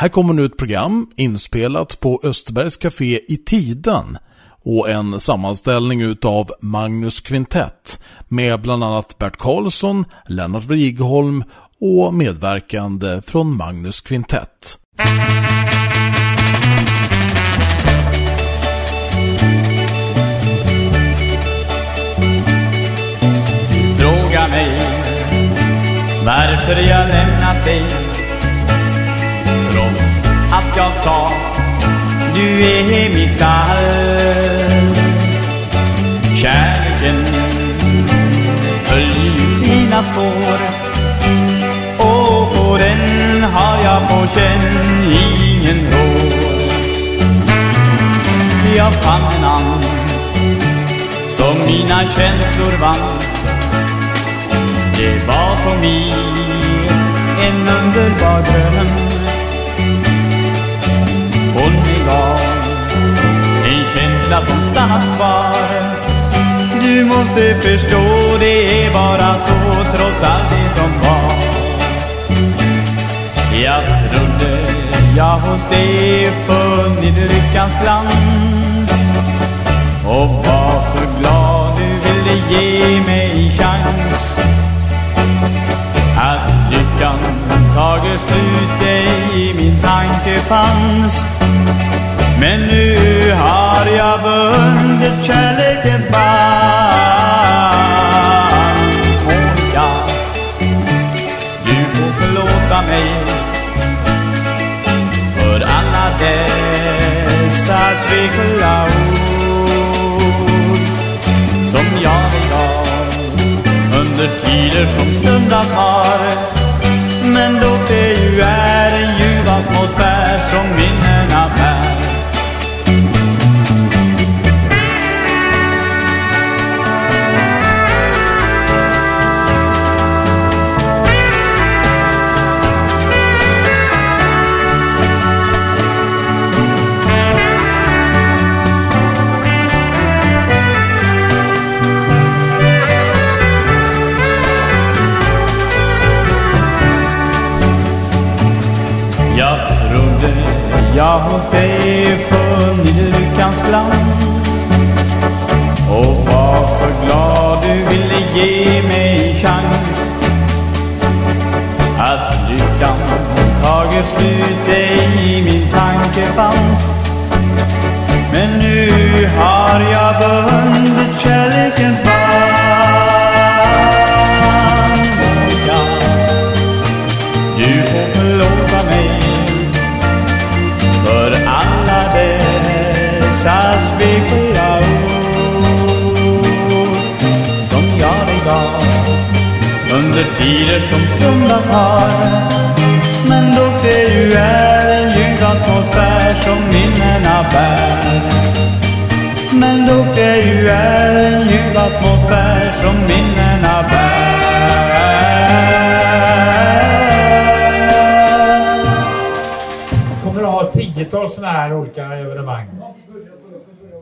Här kommer nu ett program inspelat på Österbergs Café i Tiden och en sammanställning utav Magnus Kvintett med bland annat Bert Karlsson, Lennart Wrigholm och medverkande från Magnus Kvintett. Fråga mig varför jag lämnat dig att jag sa du är mitt allt. Kärleken höll sina spår. Och på den har jag på känn ingen råd. Jag fann en annan som mina känslor vann. Det var som i en underbar dröm. Hon mig gav en känsla som stannat kvar Du måste förstå det är bara så trots allt det som var. Jag trodde jag hos dig funnit lyckans glans. Och var så glad du ville ge mig chans att lyckan tagit slut dig i min tanke fanns. Men nu har jag vunnit kärlekens band Och ja, du får förlåta mig För alla dessa svekfulla ord Som jag idag under tider som stundat har det ju är en ljuv atmosfär som min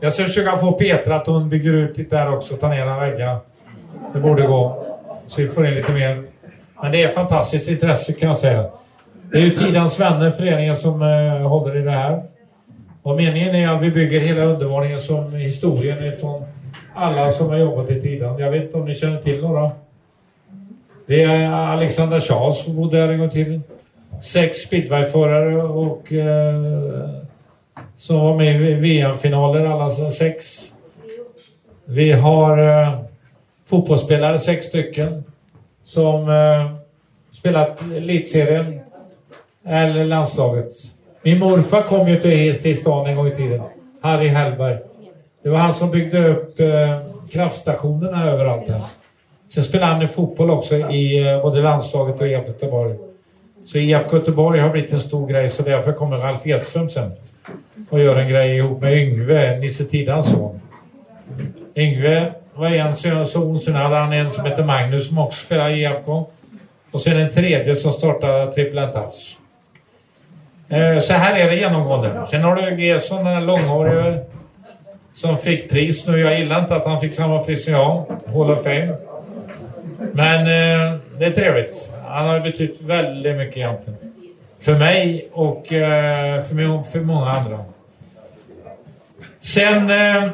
Jag ska försöka få Petra att hon bygger ut lite där också, ta ner några väggar. Det borde gå. Så vi får in lite mer. Men det är fantastiskt intresse kan jag säga. Det är ju Tidans vänner, föreningen, som eh, håller i det här. Och meningen är att vi bygger hela undervåningen som historien ifrån alla som har jobbat i Tidan. Jag vet inte om ni känner till några? Det är Alexander Charles som bodde här en gång till. Sex speedwayförare och eh, som var med i VM-finaler alla sex. Vi har eh, fotbollsspelare, sex stycken, som eh, spelat elitserien eller landslaget. Min morfar kom ju till, till stan en gång i tiden. Harry Hellberg. Det var han som byggde upp eh, kraftstationerna överallt här. Sen spelade han i fotboll också i eh, både landslaget och IFK Göteborg. Så IFK Göteborg har blivit en stor grej så därför kommer Ralf Edström sen och gör en grej ihop med Yngve, Nisse Tidans son. Yngve var en son, sen hade han en som heter Magnus som också spelar i IFK. Och sen en tredje som startade Triple Touch. Eh, så här är det genomgående. Sen har du Gesson, den här långhårige som fick pris nu. Jag gillar inte att han fick samma pris som jag, Hall of Fame. Men eh, det är trevligt. Han har betytt väldigt mycket egentligen. för mig och eh, för, mig, för många andra. Sen eh,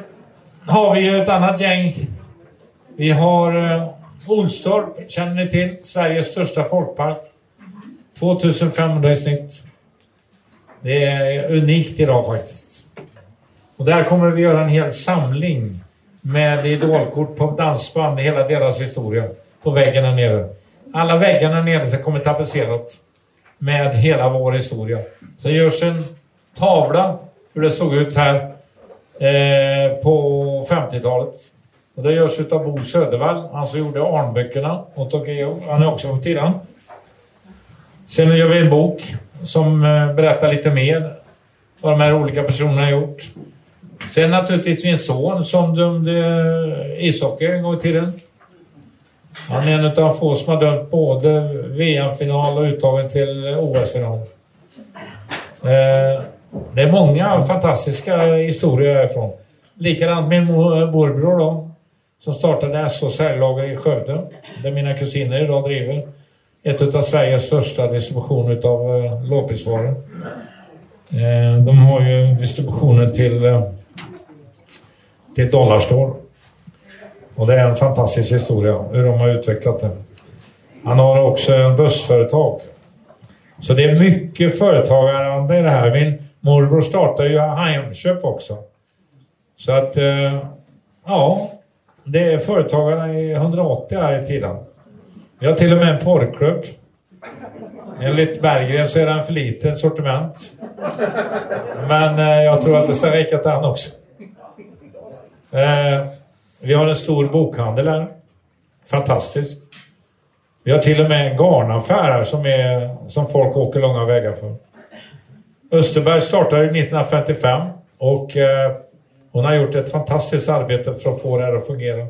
har vi ju ett annat gäng. Vi har eh, Olstorp, känner ni till? Sveriges största folkpark. 2500 i snitt. Det är unikt idag faktiskt. Och där kommer vi göra en hel samling med idolkort på dansband hela deras historia. På väggen här nere. Alla väggarna nere så kommer tapetserat med hela vår historia. Så görs en tavla hur det såg ut här eh, på 50-talet. Och det görs utav Bo Södervall, han som gjorde Arnböckerna åt Okeo. Han är också från Tidan. Sen gör vi en bok som eh, berättar lite mer vad de här olika personerna har gjort. Sen naturligtvis min son som dömde eh, ishockey en gång i tiden. Han är en av de få som har dömt både VM-final och uttagen till OS-final. Eh, det är många fantastiska historier härifrån. Likadant min eh, morbror då, som startade SOS säljlager i Skövde. Där mina kusiner idag driver. Ett av Sveriges största distribution utav eh, lågprisvaror. Eh, de har ju distributionen till eh, till Dollarstore. Och det är en fantastisk historia hur de har utvecklat det. Han har också en bussföretag. Så det är mycket företagande i det här. Min morbror startade ju Heimköp också. Så att, eh, ja, det är företagarna i 180 här i tiden. Vi har till och med en porrklubb. Enligt Berggren så är den för liten sortiment. Men eh, jag tror att det ska räcka till han också. Eh, vi har en stor bokhandel här. Fantastisk. Vi har till och med en garnaffär här som, är, som folk åker långa vägar för. Österberg startade 1955 och eh, hon har gjort ett fantastiskt arbete för att få det här att fungera.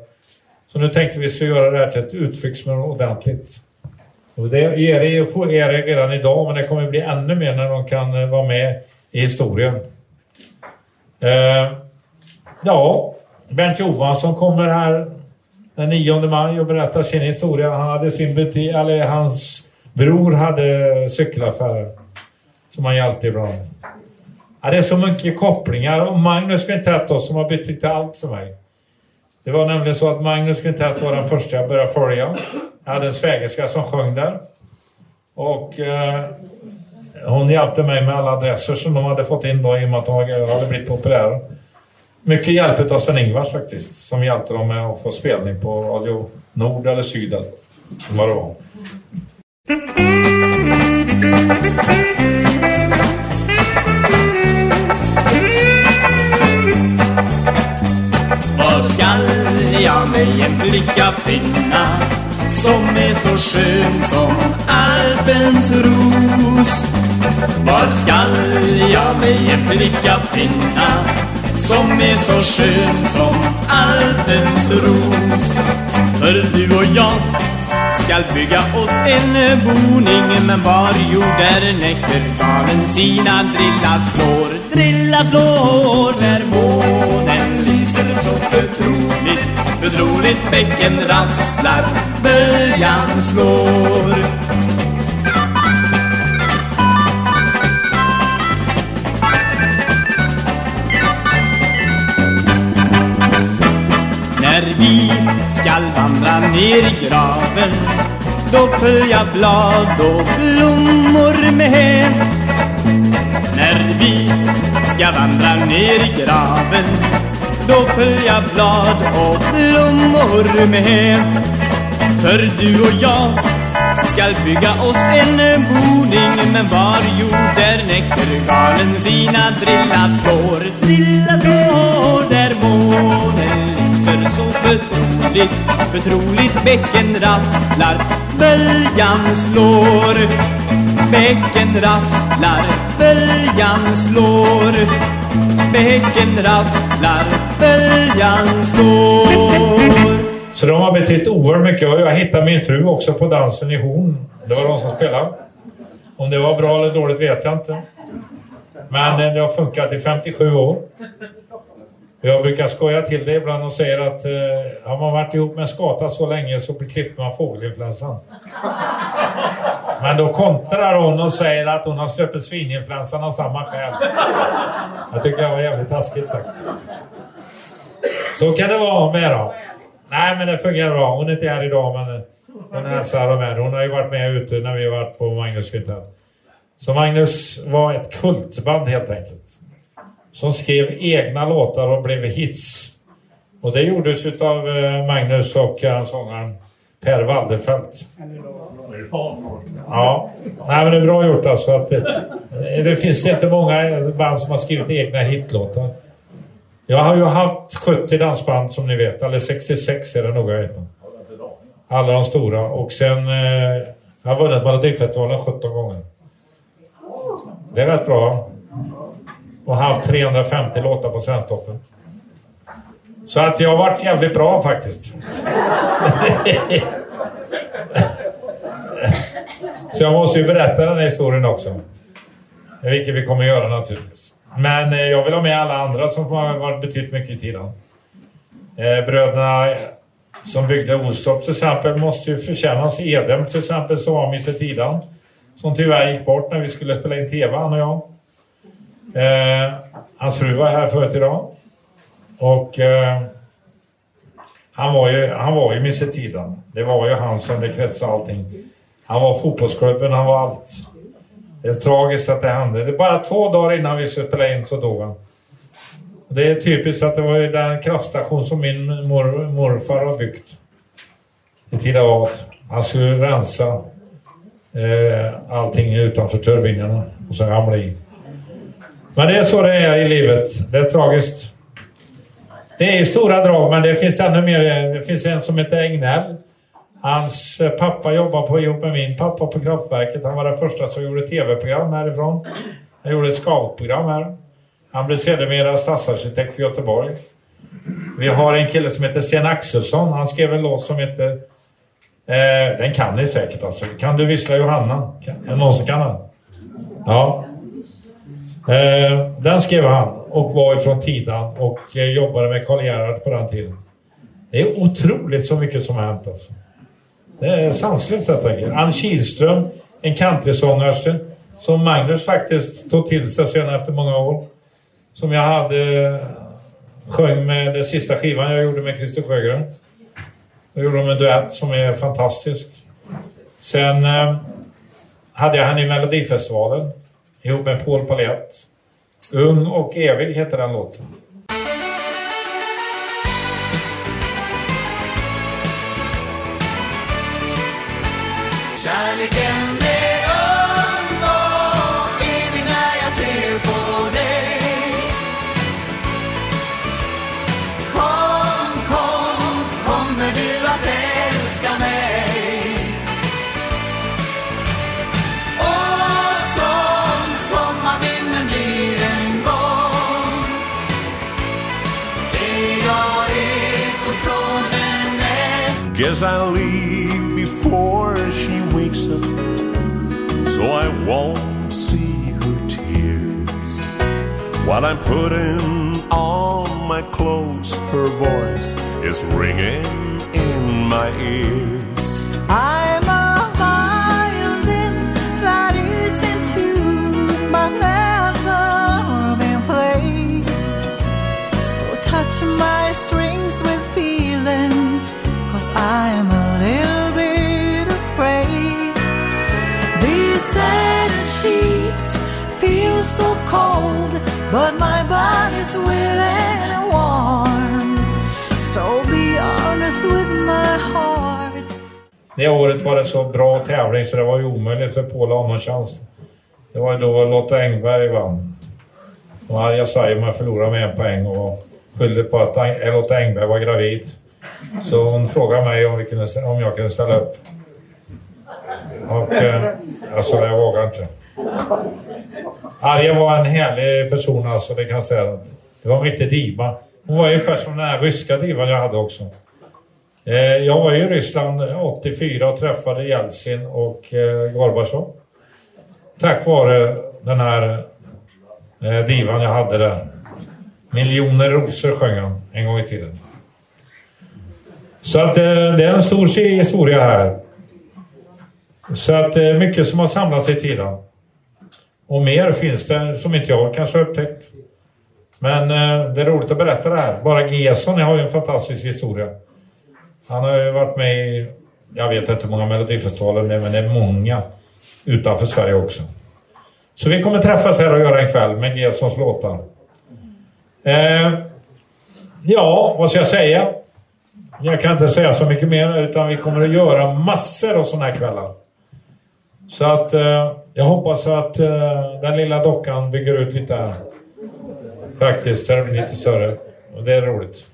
Så nu tänkte vi så göra det här till ett utflyktsmål ordentligt. Och det är det, redan idag men det kommer bli ännu mer när de kan eh, vara med i historien. Eh, ja, Bernt Johansson kommer här den 9 maj och berättar sin historia. Han hade sin butik, eller hans bror hade cykelaffärer som han hjälpte ibland. Ja, det är så mycket kopplingar och Magnus Quintett som har betytt allt för mig. Det var nämligen så att Magnus Quintett var den första jag började följa. Jag hade en svägerska som sjöng där. Och eh, hon hjälpte mig med alla adresser som de hade fått in då i och med att de hade blivit populära. Mycket hjälp av Sven-Ingvars faktiskt, som hjälpte dem med att få spelning på Radio Nord eller Syd eller vad det. Var jag mig en flicka finna som är så skön som Alpens ros? Var skall jag mig en flicka finna som är så skön som Alpens ros. För du och jag skall bygga oss en boning Men var jord näkterganen sina drilla slår Drilla slår där månen lyser så förtroligt. Förtroligt bäcken rasslar, böljan slår. När vi skall vandra ner i graven Då följa blad och blommor med När vi ska vandra ner i graven då följa blad och blommor med. För du och jag skall bygga oss en boning Men var jord där näktergalen sina drilla slår Drilla slår där månen lyser så förtroligt Förtroligt bäcken rasslar, böljan slår. Bäcken rasslar, böljan slår. Bäcken rasslar, böljan står. Så de har betytt oerhört mycket och jag hittade min fru också på dansen i Horn. Det var de som spelade. Om det var bra eller dåligt vet jag inte. Men eh, det har funkat i 57 år. Jag brukar skoja till det ibland och säger att eh, har man varit ihop med en skata så länge så klipper man fågelinfluensan. Men då kontrar hon och säger att hon har släppt svininfluensan av samma skäl. Jag tycker det var jävligt taskigt sagt. Så kan det vara med då. Nej men det fungerar bra. Hon är inte här idag men hon hälsar och med. Hon har ju varit med ute när vi har varit på Magnus Kvintett. Så Magnus var ett kultband helt enkelt. Som skrev egna låtar och blev hits. Och det gjordes utav eh, Magnus och eh, sångaren Per Walderfelt. Ja, Nej, men det är bra gjort alltså. Att det, eh, det finns inte många band som har skrivit egna hitlåtar. Jag har ju haft 70 dansband som ni vet, eller 66 är det nog jag vet. Alla de stora. Och sen... Eh, jag har vunnit Melodifestivalen 17 gånger. Det är rätt bra. Och haft 350 låtar på Svensktoppen. Så att jag har varit jävligt bra faktiskt. Så jag måste ju berätta den här historien också. Vilket vi kommer göra naturligtvis. Men eh, jag vill ha med alla andra som har varit betytt mycket i tiden. Eh, bröderna som byggde Ostorp till exempel måste ju förtjänas. Edem till exempel som var Misse Tidan. Som tyvärr gick bort när vi skulle spela in TV han och jag. Eh, hans fru var här förut idag. Och eh, han var ju, han var ju Mr Tidan. Det var ju han som det kretsade allting. Han var fotbollsklubben, han var allt. Det är tragiskt att det hände. Det är bara två dagar innan vi skulle spela in så dog han. Det är typiskt att det var ju den kraftstation som min mor, morfar har byggt. I Tidaholm. Han skulle rensa eh, allting utanför turbinerna och så ramla i. Men det är så det är i livet. Det är tragiskt. Det är i stora drag, men det finns ännu mer. Det finns en som heter Egnell. Hans pappa jobbade på, ihop med min pappa på kraftverket. Han var den första som gjorde tv-program härifrån. Han gjorde ett scoutprogram här. Han blev sedermera stadsarkitekt för Göteborg. Vi har en kille som heter Sten Axelsson. Han skrev en låt som heter... Eh, den kan ni säkert alltså. Kan du vissla Johanna? Kan, är det någon som kan den? Ja. Eh, den skrev han och var ifrån Tidan och eh, jobbade med Karl Gerhard på den tiden. Det är otroligt så mycket som har hänt alltså. Det är sanslöst detta. Ann Kihlström, en countrysångerska som Magnus faktiskt tog till sig sen efter många år. Som jag hade eh, sjöng med den sista skivan jag gjorde med Christer Sjögren. Då gjorde de en duett som är fantastisk. Sen eh, hade jag henne i Melodifestivalen ihop med Paul Palett. Ung och evig heter den låten. Kärleken är I'll leave before she wakes up so I won't see her tears. While I'm putting on my clothes, her voice is ringing in my ears. I'm willing and warm. So be honest with my heart. Det året var det så bra tävling så det var ju omöjligt för Paul att ha någon chans. Det var ju då Lotta Engberg vann. Och Arja Saijonmaa förlorade med en poäng och skyllde på att eh, Lotta Engberg var gravid. Så hon frågade mig om, vi kunde, om jag kunde ställa upp. Och eh, alltså jag vågade inte. Arja var en härlig person alltså, det kan jag säga. Det var en riktig diva. Hon var ungefär som den här ryska divan jag hade också. Eh, jag var i Ryssland 84 och träffade Jeltsin och eh, Gorbatjov. Tack vare den här eh, divan jag hade där. Miljoner rosor sjöng han en gång i tiden. Så att det är en stor historia här. Så att det är mycket som har samlats i tiden. Och mer finns det som inte jag kanske har upptäckt. Men eh, det är roligt att berätta det här. Bara Gesson har ju en fantastisk historia. Han har ju varit med i, jag vet inte hur många melodifestivaler det är, men det är många utanför Sverige också. Så vi kommer träffas här och göra en kväll med Gessons låtar. Eh, ja, vad ska jag säga? Jag kan inte säga så mycket mer utan vi kommer att göra massor av sådana här kvällar. Så att eh, jag hoppas att eh, den lilla dockan bygger ut lite här. Faktiskt, så den blir lite större. Och det är roligt.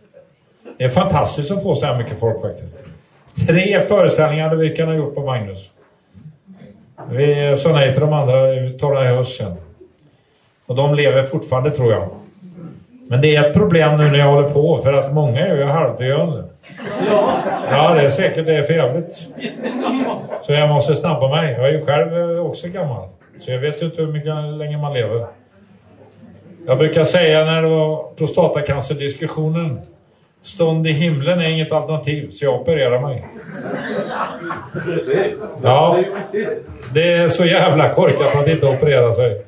Det är fantastiskt att få så här mycket folk faktiskt. Tre föreställningar hade vi kunnat gjort på Magnus. Vi sa nej till de andra, vi tar det i höst sen. Och de lever fortfarande tror jag. Men det är ett problem nu när jag håller på för att många är ju halvdöende. Ja, det är säkert det är för jävligt. Så jag måste snabba mig. Jag är ju själv eh, också gammal. Så jag vet ju inte hur mycket länge man lever. Jag brukar säga när det var prostatacancerdiskussionen. Stånd i himlen är inget alternativ, så jag opererar mig. Ja, det är så jävla korkat att inte operera sig.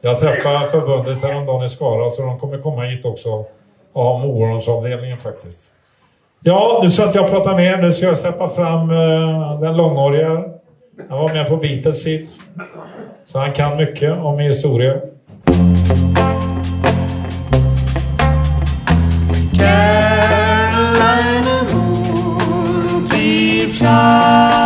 Jag träffade förbundet häromdagen i Skara, så de kommer komma hit också och ha morgonsavdelningen faktiskt. Ja, nu så att jag pratar mer. Nu ska jag släppa fram uh, den långhåriga. Han var med på Beatles hit. Så han kan mycket om historia. Carolina moon, keep shining,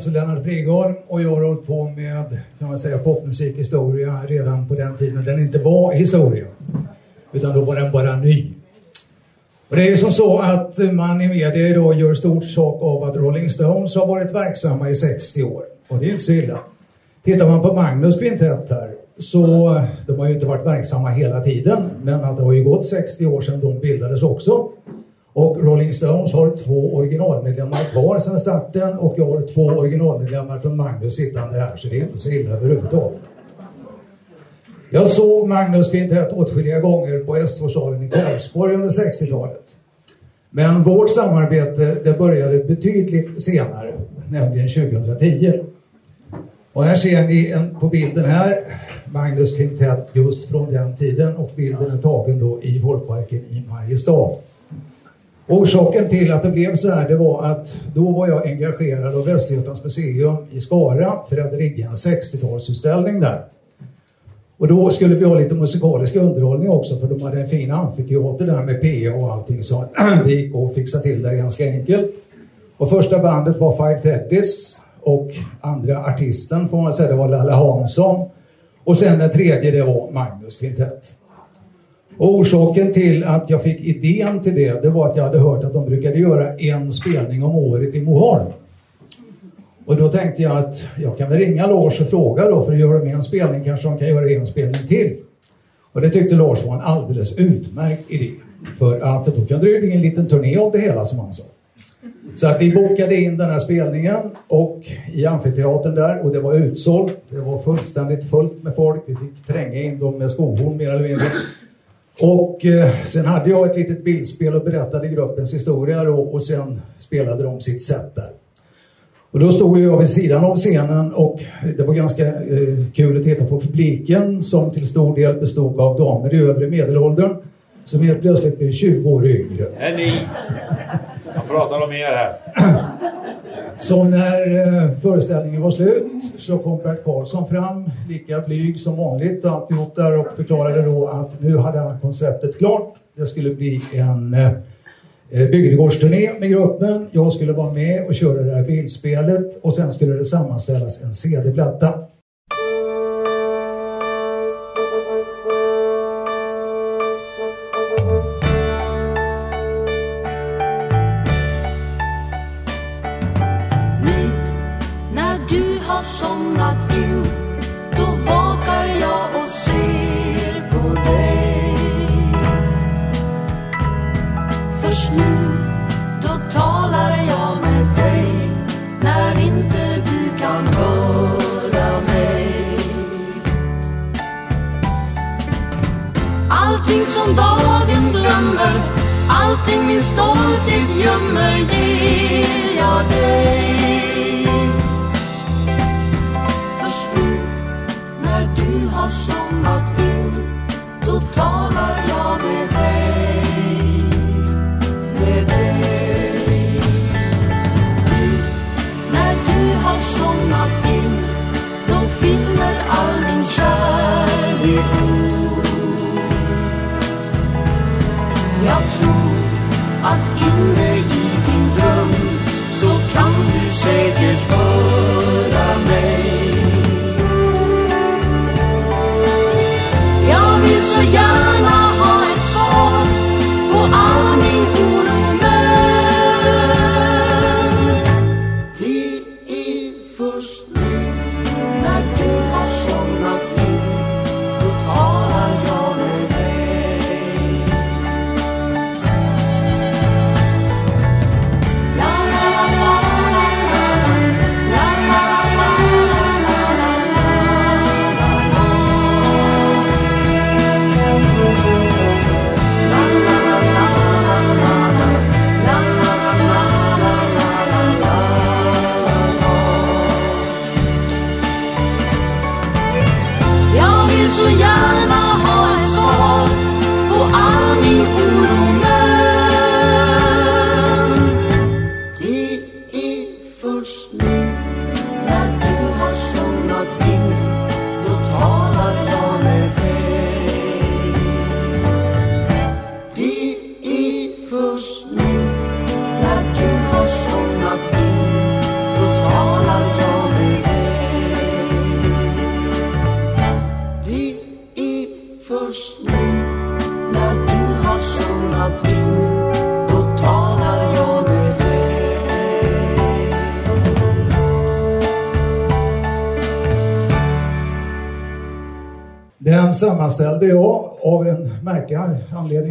alltså Lennart Brigholm och jag har hållit på med, kan man säga, popmusikhistoria redan på den tiden den inte var historia. Utan då var den bara ny. Och det är ju som så att man i media idag gör stort sak av att Rolling Stones har varit verksamma i 60 år. Och det är inte så illa. Tittar man på Magnus kvintett här så de har ju inte varit verksamma hela tiden men att det har ju gått 60 år sedan de bildades också. Och Rolling Stones har två originalmedlemmar kvar sedan starten och jag har två originalmedlemmar från Magnus sittande här så det är inte så illa överhuvudtaget. Jag såg Magnus kvintett åtskilliga gånger på S2-salen i Karlsborg under 60-talet. Men vårt samarbete det började betydligt senare, nämligen 2010. Och här ser ni en, på bilden här Magnus kvintett just från den tiden och bilden är tagen då i Folkparken i Mariestad. Orsaken till att det blev så här det var att då var jag engagerad av Västergötlands museum i Skara för att rigga en 60-talsutställning där. Och då skulle vi ha lite musikalisk underhållning också för de hade en fin amfiteater där med PA och allting så det gick att fixa till det ganska enkelt. Och första bandet var Five Teddies och andra artisten får man säga det var Lalle Hansson. Och sen den tredje det var Magnus Kvintett. Och orsaken till att jag fick idén till det, det var att jag hade hört att de brukade göra en spelning om året i Moholm. Och då tänkte jag att jag kan väl ringa Lars och fråga då för att göra med en spelning kanske de kan göra en spelning till. Och det tyckte Lars var en alldeles utmärkt idé. För att då kunde det bli en liten turné av det hela som han sa. Så att vi bokade in den här spelningen och i amfiteatern där och det var utsålt. Det var fullständigt fullt med folk. Vi fick tränga in dem med skohorn mer eller mindre. Och eh, sen hade jag ett litet bildspel och berättade gruppens historia då, och sen spelade de sitt sätt där. Och då stod jag vid sidan av scenen och det var ganska eh, kul att titta på publiken som till stor del bestod av damer i övre medelåldern som helt plötsligt blev 20 år yngre. Nej, ni. Jag pratar om er här. Så när eh, föreställningen var slut så kom Bert Karlsson fram, lika blyg som vanligt och alltihop där och förklarade då att nu hade han konceptet klart. Det skulle bli en eh, eh, bygdegårdsturné med gruppen. Jag skulle vara med och köra det här bildspelet och sen skulle det sammanställas en CD-platta.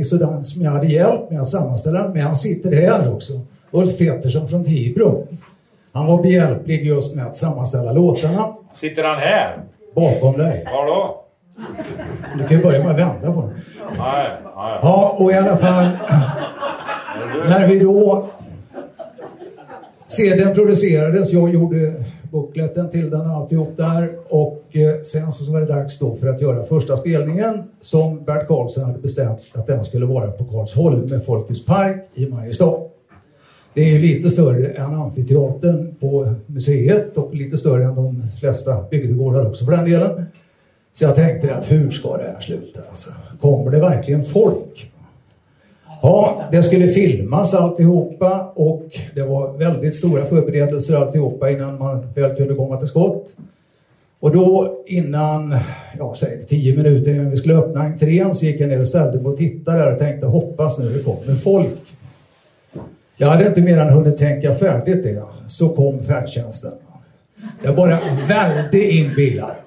Sådan som jag hade hjälp med att sammanställa den. Men han sitter här också. Ulf Petersson från Tibro. Han var behjälplig just med att sammanställa låtarna Sitter han här? bakom dig. Var då? Du kan ju börja med att vända på den. Nej, nej. Ja, och i alla fall när vi då CDn producerades, jag gjorde Bokletten till den och alltihop där och eh, sen så var det dags då för att göra första spelningen som Bert Karlsson hade bestämt att den skulle vara på Karlsholm med Folkets park i Mariestad. Det är ju lite större än amfiteatern på museet och lite större än de flesta bygdegårdar också för den delen. Så jag tänkte att hur ska det här sluta? Alltså, kommer det verkligen folk? Ja, det skulle filmas alltihopa och det var väldigt stora förberedelser alltihopa innan man väl kunde komma till skott. Och då innan, ja säg tio minuter innan vi skulle öppna entrén så gick jag ner och ställde mig och tittade där och tänkte hoppas nu det kommer folk. Jag hade inte mer än hunnit tänka färdigt det, så kom färdtjänsten. Det bara välde in bilar.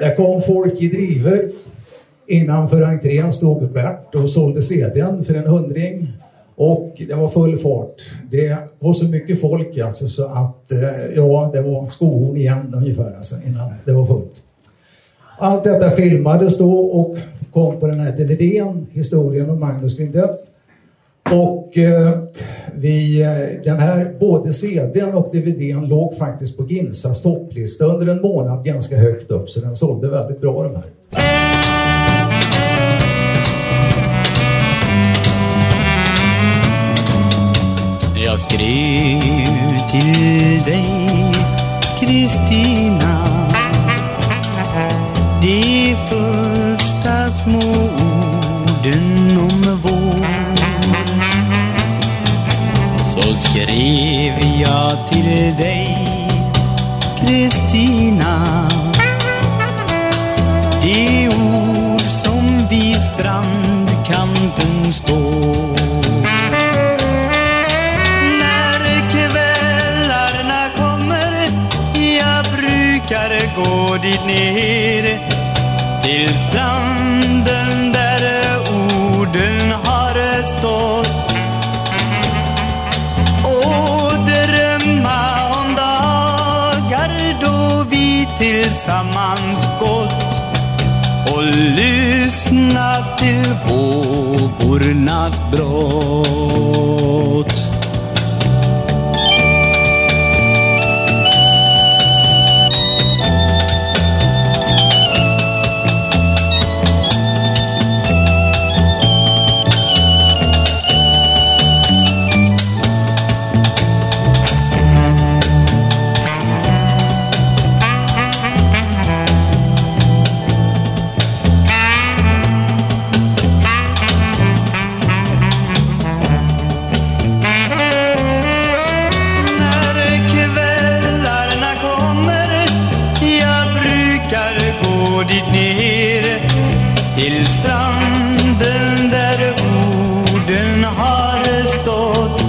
Där kom folk i driver. Innanför entrén stod Bert och sålde CDn för en hundring. Och det var full fart. Det var så mycket folk alltså så att, eh, ja, det var skohorn igen ungefär alltså, innan det var fullt. Allt detta filmades då och kom på den här DVDn, historien om Magnus Kvintett. Och eh, vi, eh, den här, både CDn och DVDn låg faktiskt på Ginsas topplista under en månad ganska högt upp, så den sålde väldigt bra de här. Jag skrev till dig Kristina. De första små orden om vår. Så skrev jag till dig Kristina. De ord som vid strandkanten står. Gå dit ner Till stranden där orden har stått. Och drömma om dagar då vi tillsammans gått och lyssna till vågornas brott. Dit ner Till stranden där orden har stått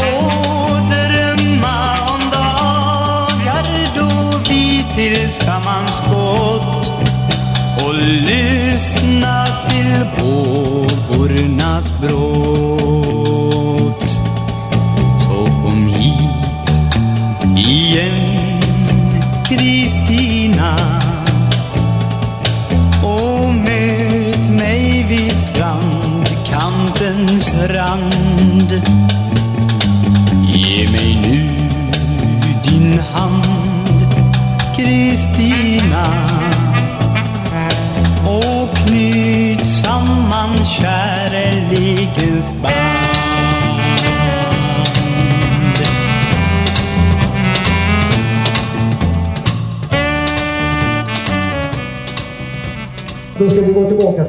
Och drömma om dagar då vi tillsammans gått och lyssna till vågornas bråk.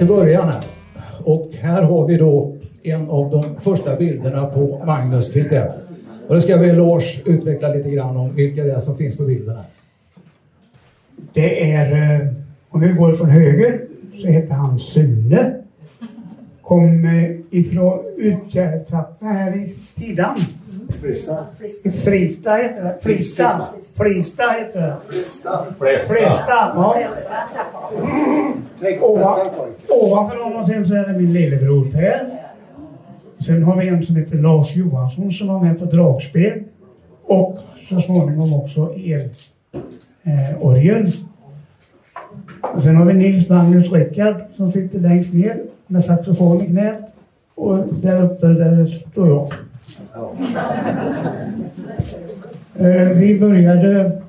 Början här. Och här har vi då en av de första bilderna på Magnus Kvintett. Och det ska vi Lars utveckla lite grann om vilka det är som finns på bilden här. Det är, eh, om vi går från höger, så heter han Sune. Kom ifrån uttrappa här i sidan. Frista. Frista heter det. Flista. Flista heter det. Frista. Pojke. ovanför honom sen så är det min lillebror Per. Sen har vi en som heter Lars Johansson som var med på dragspel. Och så småningom också el eh, orgel. Och sen har vi Nils Magnus Rickard som sitter längst ner med saxofon i knät. Och där uppe där står jag. Eh, vi började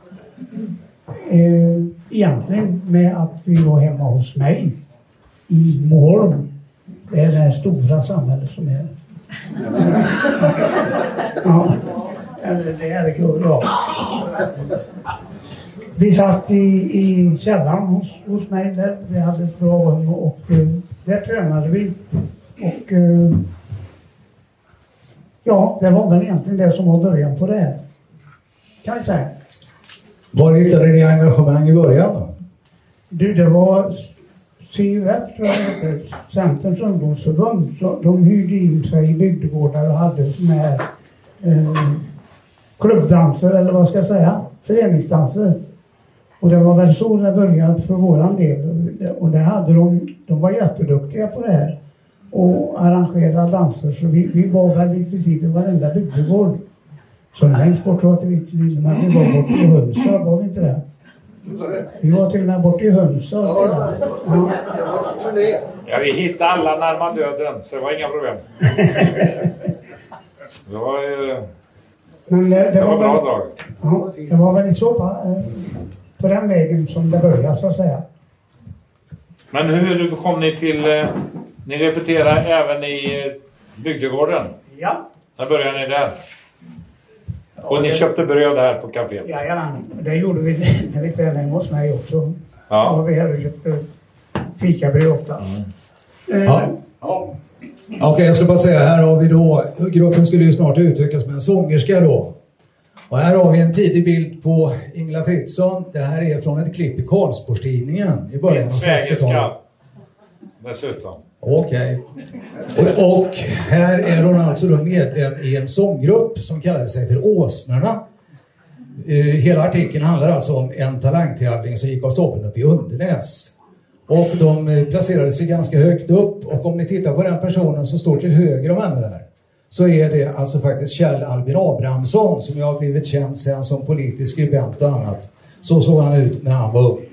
eh, egentligen med att vi var hemma hos mig i Moholm. Det är det här stora samhället som är. ja, eller det är det ja. Vi satt i, i källaren hos, hos mig där. Vi hade ett bra rum och och där tränade vi. Och eh, ja, det var väl egentligen det som var början på det här. Kan vi säga. Var hittade ni engagemang i början? Du, det var CUF, tror jag heter, Centerns ungdomsförbund. Så de hyrde in sig i bygdegårdar och hade såna här eh, klubbdanser, eller vad ska jag säga, föreningsdanser. Och det var väl så det började för våran del. Och det hade de, de var jätteduktiga på det här. Och arrangera danser. Så vi, vi var väl i princip i varenda bygdegård. Så längst bort att vi inte men vi var borta i Hönsa, var vi inte det? Vi var till och med borta i Hönsa. Ja. Ja, vi hittade alla närmare döden, så det var inga problem. Det var, eh, Men det, det, det var var bra väl, drag. ja, det var väl i så fall eh, på den vägen som det började så att säga. Men hur kom ni till... eh, Ni repeterar även i eh, bygdegården? Ja. När började ni där? Och ni köpte bröd här på kaféet? Jajamän, det gjorde vi när vi tränade hemma hos mig också. Ja. Och vi här och köpte fikabröd ofta. Eh, Ja. Okej, jag ska bara säga, här har vi då, gruppen skulle ju snart utökas med en sångerska då. Och här har vi en tidig bild på Ingela Fritzson. Det här är från ett klipp i Karlsborgstidningen i början av 60-talet. Svägerska. Dessutom. Okej. Och, och här är hon alltså då medlem i en sånggrupp som kallar sig för Åsnorna. Eh, hela artikeln handlar alltså om en talangtävling som gick av stapeln upp i Undernäs. Och de eh, placerade sig ganska högt upp och om ni tittar på den personen som står till höger om henne där så är det alltså faktiskt Kjell Albin Abrahamsson som jag har blivit känd sen som politisk skribent och annat. Så såg han ut när han var ung.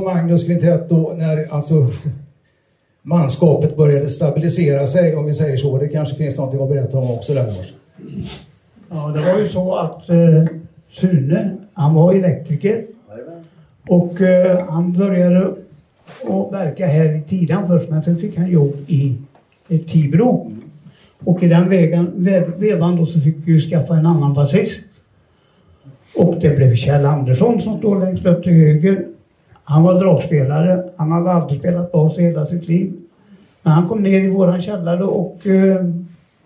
På Magnus kvintett då när alltså manskapet började stabilisera sig om vi säger så. Det kanske finns någonting att berätta om också där Lars. Ja, det var ju så att eh, Sune, han var elektriker. Och eh, han började att verka här i Tidan först, men sen fick han jobb i, i Tibro. Och i den vägen, ve- vevan då så fick vi ju skaffa en annan basist. Och det blev Kjell Andersson som står längst upp till höger. Han var dragspelare. Han hade aldrig spelat bas i hela sitt liv. Men han kom ner i våran källare och eh,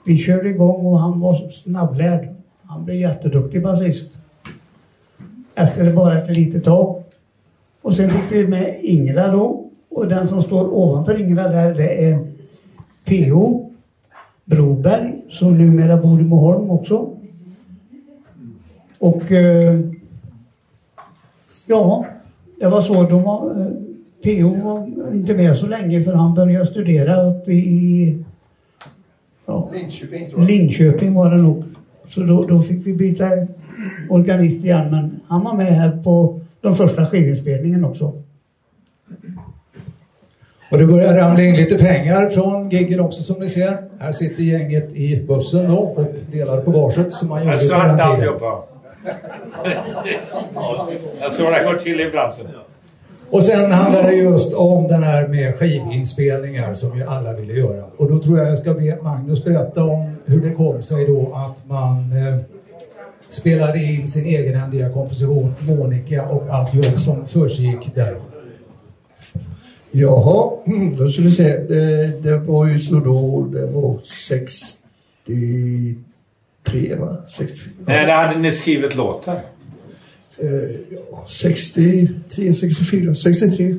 vi körde igång och han var snabblärd. Han blev jätteduktig basist. Efter bara ett litet tag. Och sen fick vi med Ingela då. Och den som står ovanför Ingela där det är Theo Broberg som numera bor i Moholm också. Och eh, ja, det var så. De var, eh, P.O. var inte med så länge för han började studera uppe i ja, Linköping tror jag. Linköping var det nog. Så då, då fick vi byta organist igen. Men han var med här på de första skivinspelningen också. Och det börjar ramla in lite pengar från giggen också som ni ser. Här sitter gänget i bussen då och delar på varsitt som man gjorde på den tiden. Jag såg det går till i branschen. Och sen handlar det just om den här med skivinspelningar som ju alla ville göra. Och då tror jag jag ska be Magnus berätta om hur det kom sig då att man eh, spelade in sin egenhändiga komposition Monica och allt jobb som försiggick där. Jaha, då ska vi se. Det, det var ju så då, det var 63 va? 64. När hade ni skrivit låten? Eh, ja, 63, 64, 63.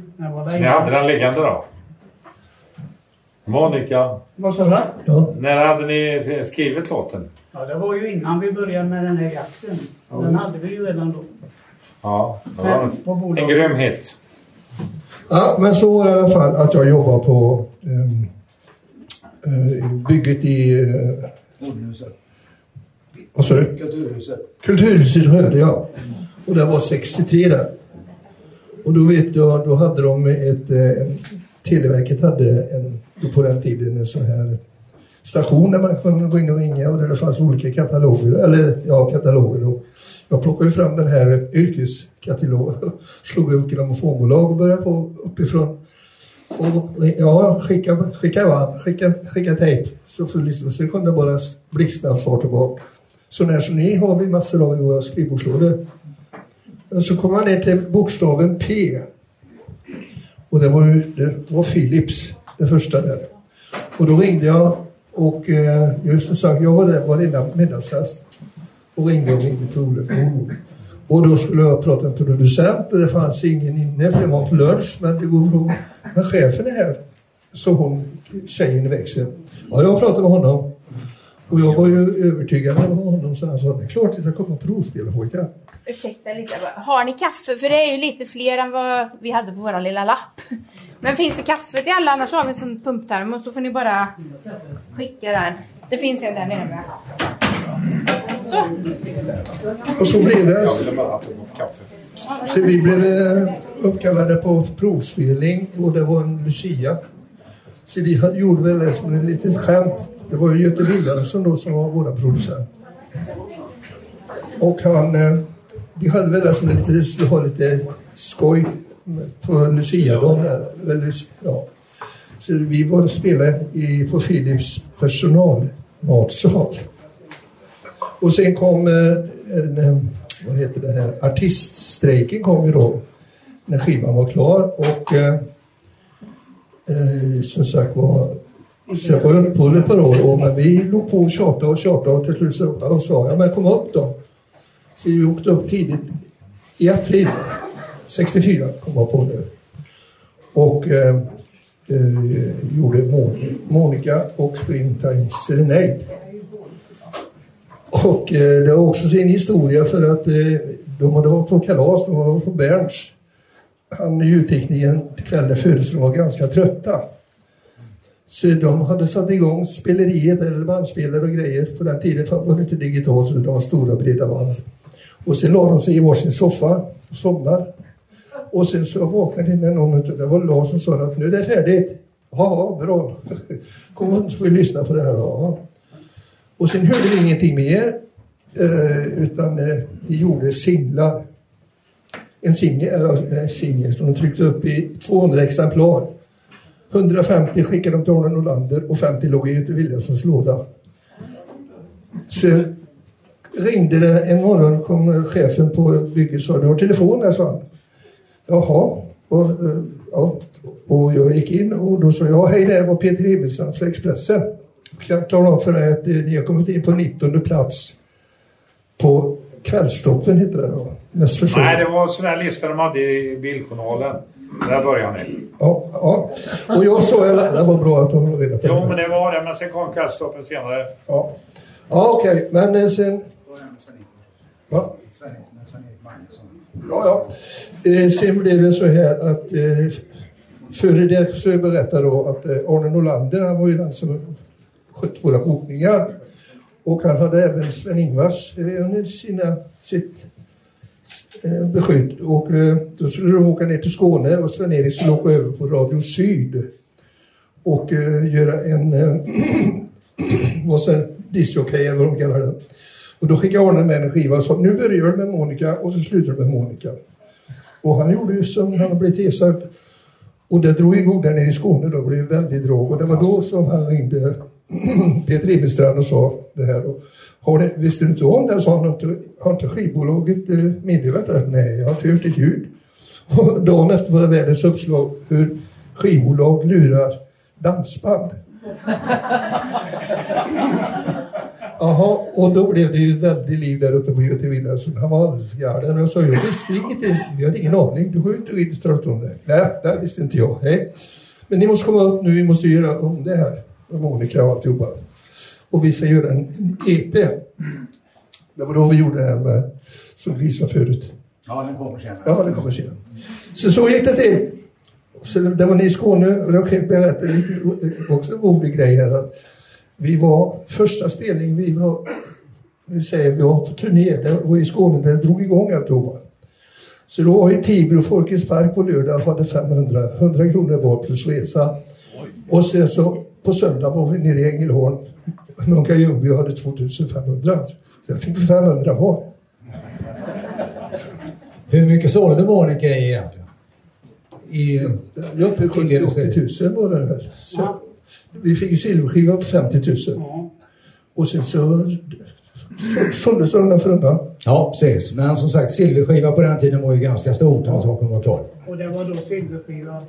Så ni hade den liggande då? Monica, Vad sa du? Ja. när hade ni skrivit låten? Ja, det var ju innan vi började med den här jakten. Ja, Den hade vi ju redan då. Ja, det var en, en grym hit. Ja, men så var det i alla fall att jag jobbar på ehm, eh, bygget i... Uh, vad sa du? Kulturhuset. Kulturhuset Skövde, ja. Och det var 63 där. Och då vet jag, då hade de ett... eh, En, Televerket hade en, på den tiden en sån här station där man kunde gå in och ringa och där det fanns olika kataloger, eller ja, kataloger. Och jag plockade fram den här yrkeskatalogen, slog upp grammofonbolag och började på uppifrån. Och ja, skicka, skicka skicka, skicka tejp. Så för lyssna. Sen kunde jag bara blixtsnabbt svar tillbaka. Så när som ni har vi massor av i våra skrivbordslådor. Så kom man ner till bokstaven P. Och det var ju det var Philips, det första där. Och då ringde jag och eh, just som sagt, jag var där varenda middagsrast. Och ringde och ringde till Olle. Och då skulle jag prata med producent och det fanns ingen inne för det var på lunch. Men det går bra. Men chefen är här. Så hon, tjejen i växeln. Ja, jag pratade med honom. Och jag var ju övertygad med honom så han sa, det är klart att jag ska komma och provspela pojkar. Ursäkta lite, har ni kaffe? För det är ju lite fler än vad vi hade på våra lilla lapp. Men finns det kaffe till alla? Annars har vi en sån pumptermos så får ni bara skicka den. Det finns en där nere med. Så. Och så blev det. Bara. Så vi blev eh, uppkallade på provspelning och det var en Lucia. Så vi gjorde väl det som ett litet skämt. Det var ju Göte Wilhelmsson då som var vår producent. Och han, eh, De vi hade väl det som lite, skulle ha lite skoj på Luciadagen. där. Eller, ja. Så vi var och spelade i, på Philips personalmatsal. Och sen kom eh, en, eh, vad heter det här, artiststrejken kom ju då när skivan var klar och eh, eh, som sagt var så jag var uppe ett par år och, men vi låg på och tjatade och tjatade och till slut så och sa jag men kom upp då. Så vi åkte upp tidigt i april 64 kom jag på nu. Och eh, eh, gjorde Monica och Springtime Serenade. Och eh, det var också sin historia för att eh, de hade varit på kalas, de var på Berns. Han ljudteknikern kvällen före så de var ganska trötta. Så de hade satt igång speleriet eller bandspelare och grejer. På den tiden var det inte digitalt så det var stora breda band. Och sen la de sig i varsin soffa och somnade. Och sen så vaknade det någon utav det var Lars som sa att nu är det färdigt. Ja, bra. Kom så får vi lyssna på det här då. Ja. Och sen hörde vi ingenting mer. Eh, utan de vi gjorde singlar. En singel, eller en singel som de tryckte upp i 200 exemplar. 150 skickade de till Arne Nordlander och 50 låg i Göte Williamsons låda. Så ringde det en morgon, kom chefen på bygget och sa du har telefon där, sa han. Jaha. Och, eh, ja. och jag gick in och då sa jag, hej det var Peter Emilsson från Expressen. Jag kan tala om för dig att eh, ni har kommit in på 19 plats på Kvällstoppen heter det då. Mest. Nej, det var en sån där lista de hade i Bildjournalen. Där började ni. Ja, ja. Och jag sa att det var bra att du håller reda på Jo, det. men det var det. Men sen kom Kvällstoppen senare. Ja, ja okej. Men eh, sen... Va? Ja, ja. Eh, sen blev det så här att eh, före det så jag berättade då att eh, Arne Norlander, han var ju den som skötte våra bokningar. Och han hade även Sven-Ingvars eh, under sina, sitt Eh, beskydd. Och eh, då skulle de åka ner till Skåne och Sven-Erik skulle åka över på Radio Syd och eh, göra en vad säger discjockey eller vad de kallar det. Och då skickade Arne med en skiva och sa nu börjar du med Monica och så slutar du med Monica. Och han gjorde ju som han blev blivit tillsagd. Och det drog igång där nere i Skåne då, det blev väldigt drag. Och det var då som han ringde Peter Ibelstrand och sa det här. Och, har det, visste du inte om det? sa han. Har inte, har inte skivbolaget eh, meddelat det? Nej, jag har inte hört ett ljud. Och dagen efter var det världens uppslag hur skivbolag lurar dansband. Jaha, och då blev det ju väldigt liv där uppe på Göte Wilhelmsson. Han var alldeles galen. Jag sa, jag visste ingenting. Vi hade ingen aning. Du har ju inte registrerat om det. Nej, det visste inte jag. Hej. Men ni måste komma upp nu. Vi måste göra om det här. Monica och alltihopa. Och vi ska göra en, en EP. Det var då vi gjorde det här med, som vi visade förut. Ja, den kommer senare. Ja, det kommer senare. Så så gick det till. Så det var ni i Skåne och jag kan berätta lite eh, också rolig grej här. Att vi var, första spelning, vi var, vi säger, vi var på turné det var i Skåne, det drog igång alltihopa. Så då var vi i Tibro Folkets Park på lördag hade 500, 100 kronor var plus resa. Och sen så på söndag var vi nere i Ängelholm, Nunka Ljungby hade 2500. Sen fick vi 500 var. Hur mycket sålde Monica i egentligen? I, uppe i 70 80 000 var det väl. Så Vi fick ju silverskiva på 50 000. Och sen så så- såldes den undan för undan. ja, precis. Men som sagt, silverskiva på den tiden var ju ganska stort, den saken var klar. Och det var då silverskiva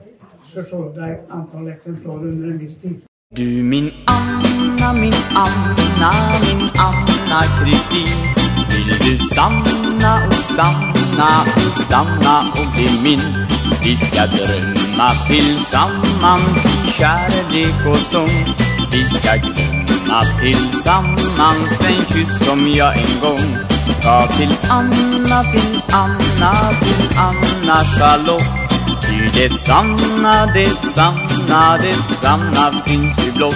försålda antal exemplar under en viss tid. Du min Anna, min Anna, min Anna Kristin. Vill du stanna och stanna och stanna och bli min? Vi ska drömma tillsammans i kärlek och sång. Vi ska glömma tillsammans den kyss som jag en gång gav till Anna, till Anna, till Anna Charlotte. Ty det sanna, det sanna, det sanna finns ju blott.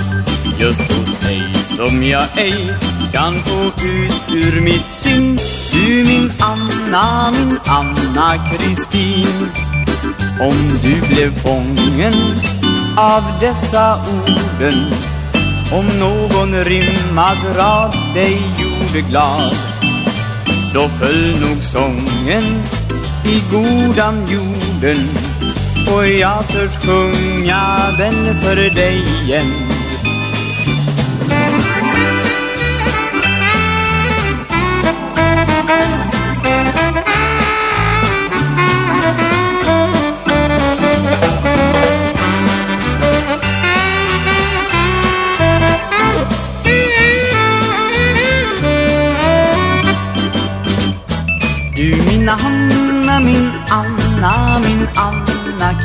Just hos dig som jag ej kan få ut ur mitt sinn. Du min Anna, min Anna Kristin. Om du blev fången av dessa orden Om någon rimmad rad dig gjorde glad Då föll nog sången i godan jorden och jag törs sjunga den för dig igen.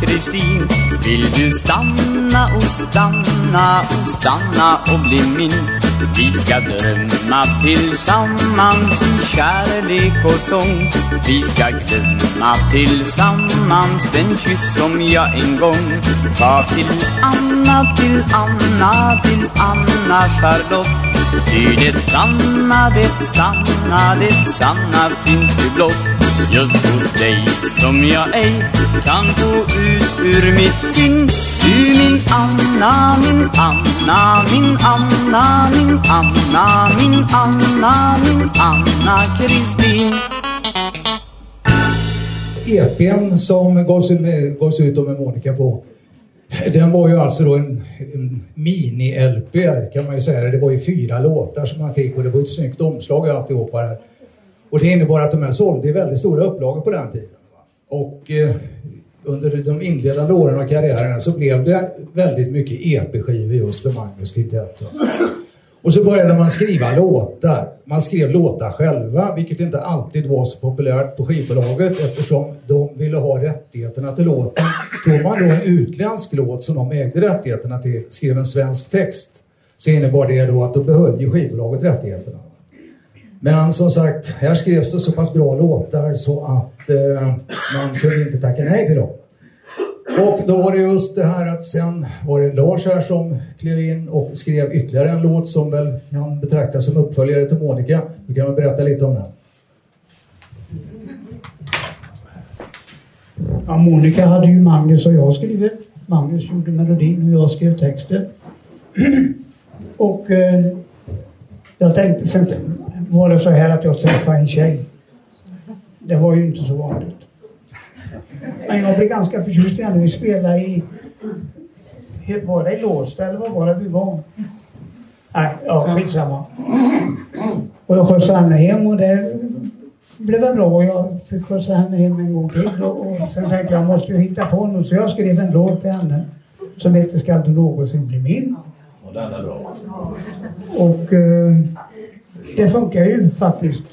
Kristin. Vill du stanna och stanna och stanna och bli min? Vi ska drömma tillsammans i kärlek och sång. Vi ska glömma tillsammans den kyss som jag en gång gav till Anna, till Anna, till Anna Charlotte. Ty det sanna, det sanna, det sanna finns ju blott. Just hos dig som jag ej kan få ut ur mitt sinn Du min Anna, min Anna, min Anna, min Anna, min Anna, min Anna Kristin EPn som gavs, gavs ut med Monica på den var ju alltså då en, en mini-LP kan man ju säga. Det var ju fyra låtar som man fick och det var ett snyggt omslag och alltihopa. Och det innebar att de här sålde i väldigt stora upplagor på den tiden. Och eh, under de inledande åren av karriären så blev det väldigt mycket EP-skivor just för Magnus Quintett. Och så började man skriva låtar. Man skrev låtar själva, vilket inte alltid var så populärt på skivbolaget eftersom de ville ha rättigheterna till låten. Tog man då en utländsk låt som de ägde rättigheterna till, skrev en svensk text, så innebar det då att då behöll ju skivbolaget rättigheterna. Men som sagt, här skrevs det så pass bra låtar så att eh, man kunde inte tacka nej till dem. Och då var det just det här att sen var det Lars här som klev in och skrev ytterligare en låt som väl kan betraktas som uppföljare till Monica. Du kan väl berätta lite om den? Ja, Monica hade ju Magnus och jag skrivit. Magnus gjorde melodin och jag skrev texten. och eh, jag tänkte sen var det så här att jag träffade en tjej. Det var ju inte så vanligt. Men jag blev ganska förtjust i henne. Vi spelade i... Var det i Låsta eller vad var det vi var? Nej, ja skitsamma. Och jag skjutsade henne hem och det blev väl bra. Jag fick skjutsa henne hem en gång till. Och, och sen tänkte jag, jag måste ju hitta på något. Så jag skrev en låt till henne som heter Skall du någonsin bli min? Och den är bra. Och eh, det funkar ju faktiskt.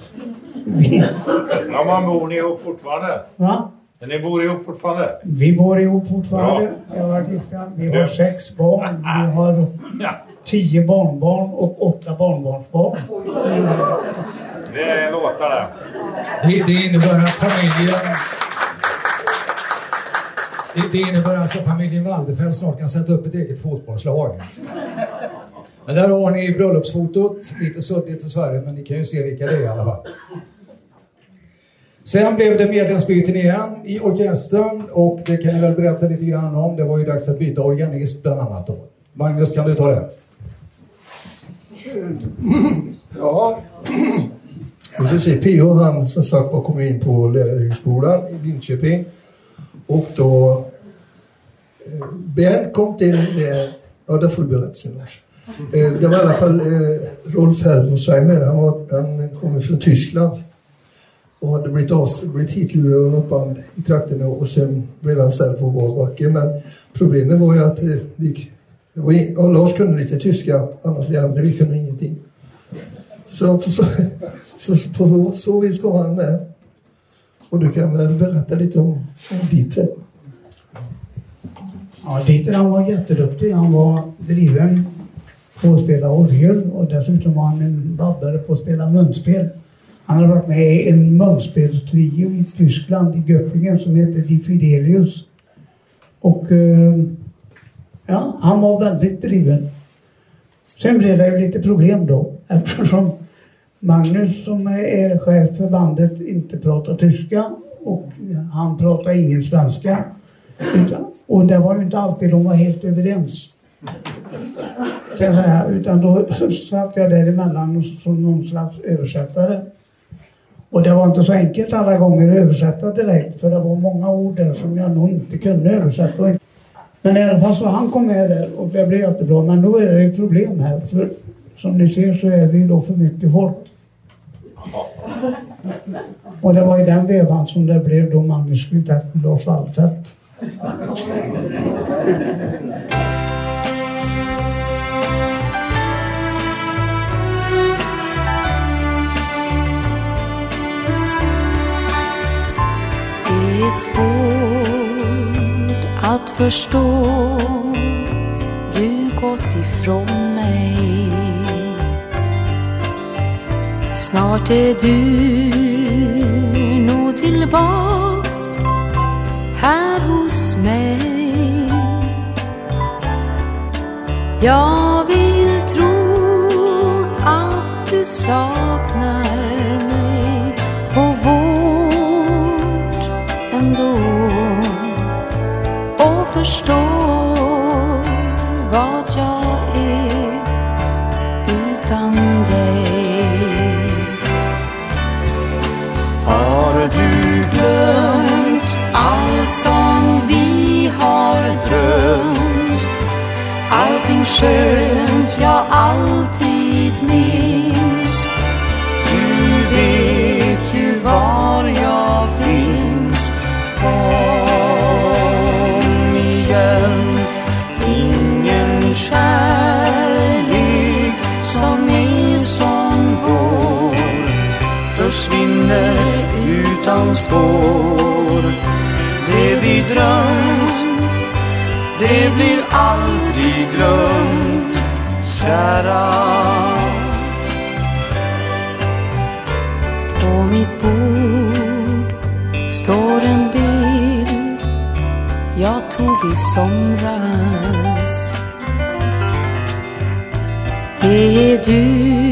Ja, man bor ni ihop fortfarande? va? Men ni bor ihop fortfarande? Vi bor ihop fortfarande. Har. Vi har sex barn. Vi har tio barnbarn och åtta barnbarnsbarn. Det är låtar det. Det, det innebär att familjen... Det, det innebär alltså att familjen Waldefeld snart kan sätta upp ett eget fotbollslag. Men där har ni bröllopsfotot. Lite suddigt dessvärre, men ni kan ju se vilka det är i alla fall. Sen blev det medlemsbyten igen i orkestern och det kan jag väl berätta lite grann om. Det var ju dags att byta organist bland annat då. Magnus, kan du ta det? Ja. Och så ser P.O. han som sagt var kom in på lärarhögskolan i Linköping. Och då eh, Bernt kom till det, ja det får du berätta sen Lars. Eh, det var i alla fall eh, Rolf Hermosheimer, han, var, han kom från Tyskland och hade blivit, blivit hitlurad av något band i trakterna och sen blev han ställd på Valbacke. Men problemet var ju att eh, vi, var, ja, Lars kunde lite tyska, annars vi andra vi kunde ingenting. Så på så, så, på så vis kom han med. Och du kan väl berätta lite om, om ditt. Ja, Dieter han var jätteduktig. Han var driven på att spela orgel och dessutom var han en babbare på att spela munspel. Han har varit med i en munspelstrio i Tyskland, i Göppingen, som heter Die Fidelius. Och eh, ja, han var väldigt driven. Sen blev det ju lite problem då eftersom Magnus som är chef för bandet inte pratar tyska och han pratar ingen svenska. Och det var ju inte alltid de var helt överens. Kan jag säga. Utan då så satt jag däremellan som någon slags översättare. Och det var inte så enkelt alla gånger att översätta direkt för det var många ord där som jag nog inte kunde översätta. Men i alla fall så han kom med där och det blev jättebra. Men då är det ett problem här. För som ni ser så är vi då för mycket folk. Och det var i den vevan som det blev då Magnus Kvintett Lars Wallfelt. Det är svårt att förstå Du gått ifrån mig. Snart är du nog tillbaks mig. Jag vill tro att du saknar någonting skönt jag alltid minns. Du vet ju var jag finns. Kom igen, ingen kärlek som är som vår försvinner utan spår. Det vi drömt, det blir aldrig glömt Kära På mitt bord står en bild jag tog i somras. Det är du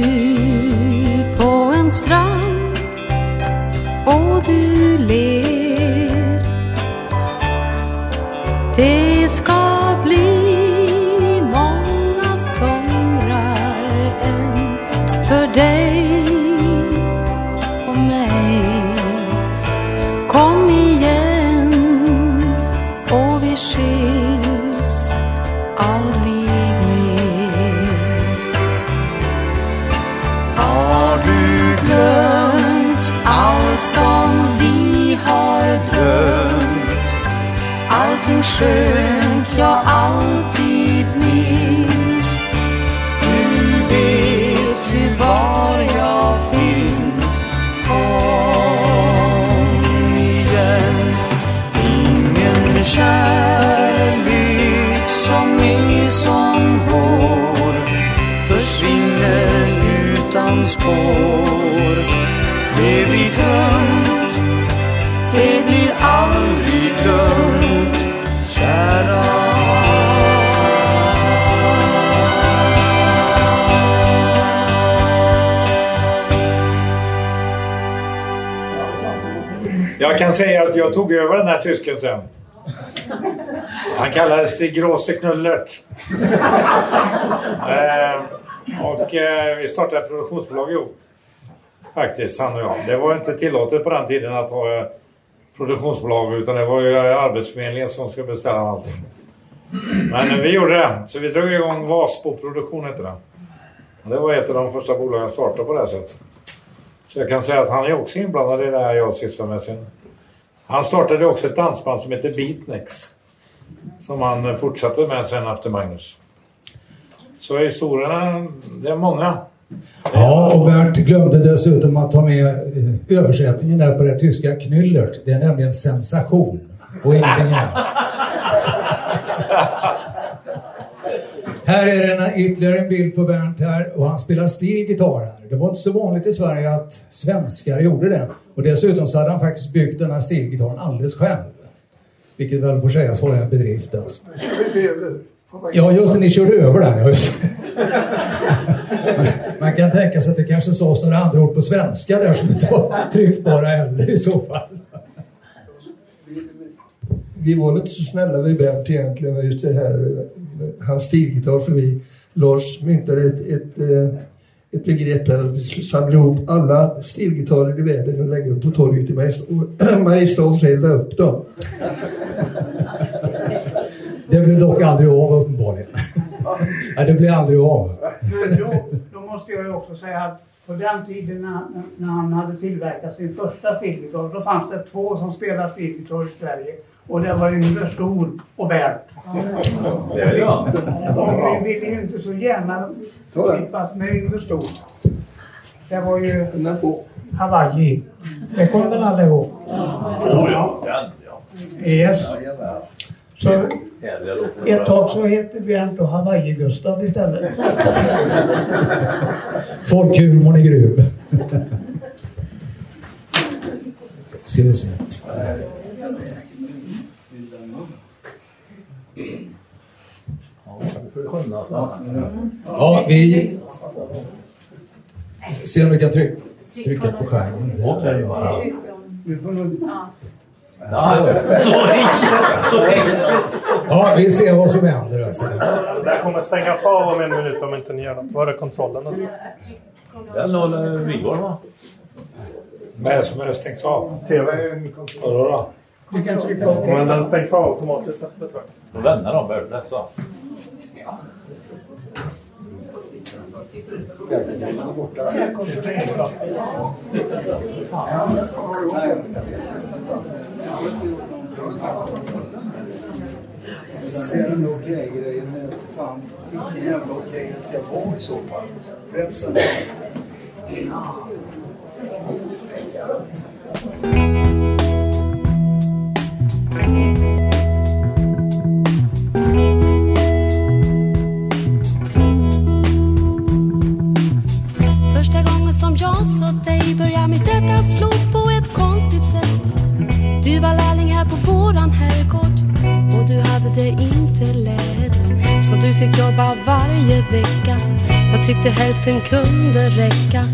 säga att jag tog över den här tysken sen. Han kallades Stig Grosse Knullert. eh, och eh, vi startade ett produktionsbolag ihop. Faktiskt, han och jag. Det var inte tillåtet på den tiden att ha eh, produktionsbolag utan det var ju eh, Arbetsförmedlingen som skulle beställa allting. Men vi gjorde det. Så vi drog igång Vasbo Produktion hette det. Och det var ett av de första bolagen jag startade på det här sättet. Så jag kan säga att han är också inblandad i det här jag sysslar med sen. Han startade också ett dansband som heter Beatnex. Som han eh, fortsatte med sen efter Magnus. Så historierna, det är många. Ja, och Bernt glömde dessutom att ta med eh, översättningen där på det tyska Knüllert. Det är nämligen sensation och ingenting annat. Här är en, ytterligare en bild på Bernt här och han spelar stilgitarr här. Det var inte så vanligt i Sverige att svenskar gjorde det. Och dessutom så hade han faktiskt byggt den här stilgitarren alldeles själv. Vilket väl får sägas vara en bedrift alltså. Ja, just det, ni körde över den. Just. Man kan tänka sig att det kanske sades några andra ord på svenska där som inte var tryckbara heller i så fall. vi var inte så snälla vid Bernt egentligen just det här, hans stilgitarr för vi, Lars myntade ett, ett, eh, ett begrepp här att vi skulle samla ihop alla stilgitarrer i världen och lägga dem på torget i Mariestad- och elda upp dem. Det blev dock aldrig av uppenbarligen. Nej, det blev aldrig av. Men då, då måste jag ju också säga att på den tiden när, när han hade tillverkat sin första stilgitarr, då fanns det två som spelade stilgitarr i Sverige. Och det var Yngve Stor och Bernt. Det är bra. Och vi ville ju inte så gärna förknippas med Yngve Stor. Det var ju Hawaii. Det kommer väl alla ihåg? Oh ja, den ja. Yes. Så ett tag så hette Bernt och Hawaii-Gustav istället. Folkhumorn är grym. Ska vi se. Ja, vi... Se om vi kan trycka, trycka på skärmen. Där. Ja, vi ser vad som händer. Alltså. Det här kommer stängas av om en minut om inte ni gör något. Var är kontrollen någonstans? Den låg Vigor va? Vad är det som är stängt av? TV. Vadå då? Du kan trycka på. Men den stängs av automatiskt efter ett tag. Då lämnar de Bert så. Det är en okej grej, men fan vilken jävla okej det ska vara i så fall. Pressen. Tusen kunde räcka.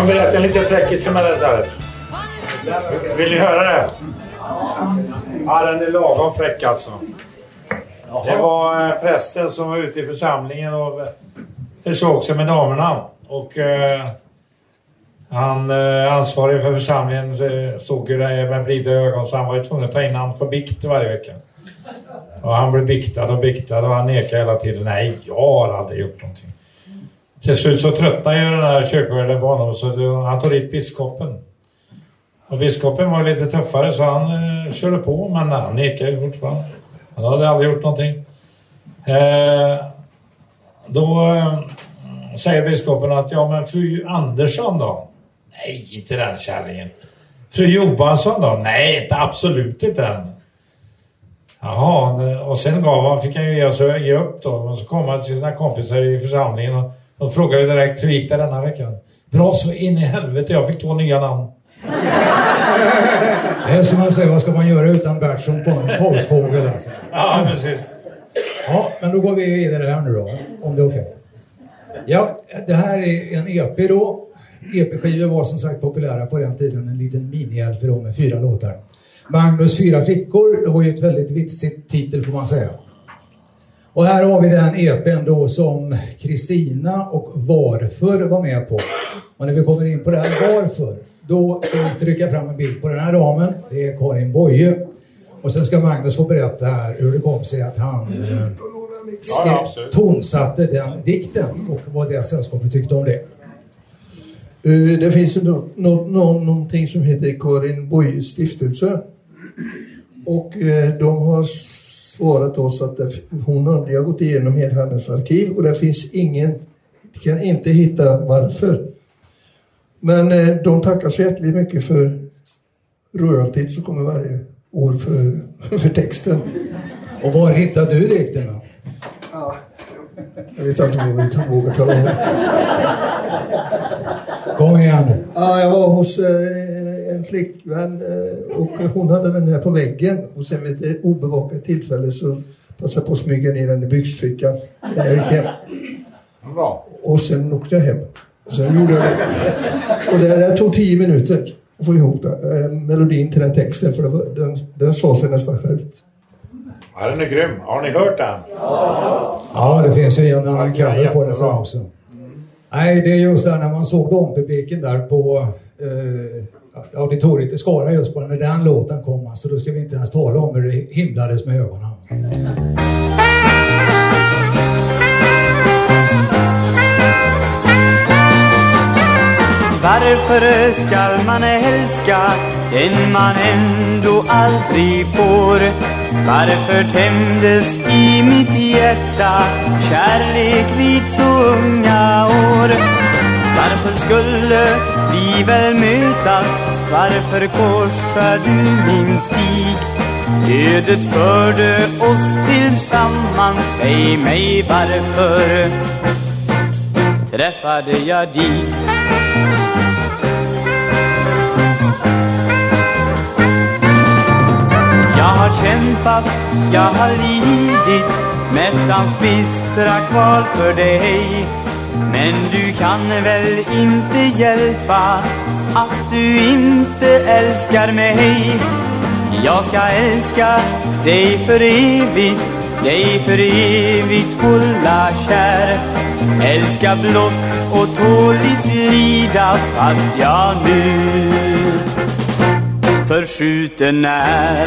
Kan berätta en liten fräckis som jag läser. Vill ni höra det? Ja, den är lagom fräck alltså. Det var eh, prästen som var ute i församlingen och eh, försåg sig med damerna. Och eh, han eh, ansvarig för församlingen såg ju det med blida ögon så han var ju tvungen att ta in han för bikt varje vecka. Och han blev biktad och biktad och han nekade hela tiden. Nej, jag har aldrig gjort någonting. Till slut så tröttnade ju den här kyrkvärden på honom så han tog dit biskopen. Och biskopen var lite tuffare så han eh, körde på men han nekade fortfarande. Han hade aldrig gjort någonting. Eh, då eh, säger biskopen att ja men fru Andersson då? Nej, inte den kärringen. Fru Johansson då? Nej, inte, absolut inte den. Jaha, och sen gav han, fick han ju ge, sig- ge upp då. Och så kom han till sina kompisar i församlingen och de frågade direkt hur gick det denna veckan? Bra så in i helvete, jag fick två nya namn. Det är som man säger, vad ska man göra utan Bert som på en påsfågel alltså. Ja, precis. Ja, men då går vi vidare här nu då, om det är okej. Ja, det här är en EP då. EP-skivor var som sagt populära på den tiden, en liten mini-LP då med fyra låtar. Magnus fyra flickor, det var ju ett väldigt vitsigt titel får man säga. Och här har vi den EPn då som Kristina och Varför var med på. Och när vi kommer in på det här Varför, då ska vi trycka fram en bild på den här damen. Det är Karin Boye. Och sen ska Magnus få berätta här hur det kom sig att han eh, skrev, tonsatte den dikten och vad det sällskapet tyckte om det. Eh, Det finns ju nå- nå- nå- någonting som heter Karin Boye stiftelse. Och eh, de har svarat oss att det, hon har, de har gått igenom hela hennes arkiv och det finns ingen, kan inte hitta varför. Men eh, de tackar så hjärtligt mycket för royalty som kommer varje år för, för texten. Och var hittade du dikten då? Jag vet inte vad vi vågar tala om. Kom igen. Ja, jag var hos eh, en flickvän eh, och hon hade den här på väggen och sen vid ett obevakat tillfälle så passade jag på att smyga ner den i byxfickan när jag gick hem. Bra. Och sen åkte jag hem. Och sen gjorde jag det. Och det, det tog tio minuter att få ihop den, eh, melodin till den texten för det var, den, den sa sig nästan självt. Ja, den är grym. Har ni hört den? Ja, det finns ju en annan Ja, cover på den sen också. Nej, det är just där när man såg dompubliken där på eh, auditoriet i Skara just bara när den låten kom. Alltså, då ska vi inte ens tala om hur det himlades med ögonen. Varför skall man älska den man ändå aldrig får? Varför tändes i mitt hjärta kärlek vid så unga år? Varför skulle tvivel mötas? Varför korsar du min stig? Ödet förde oss tillsammans, säg mig varför träffade jag dig? Jag har kämpat, jag har lidit smärtans bistra kval för dig men du kan väl inte hjälpa att du inte älskar mig. Jag ska älska dig för evigt, dig för evigt fulla kär. Älska blott och tåligt lida fast jag nu förskjuten är.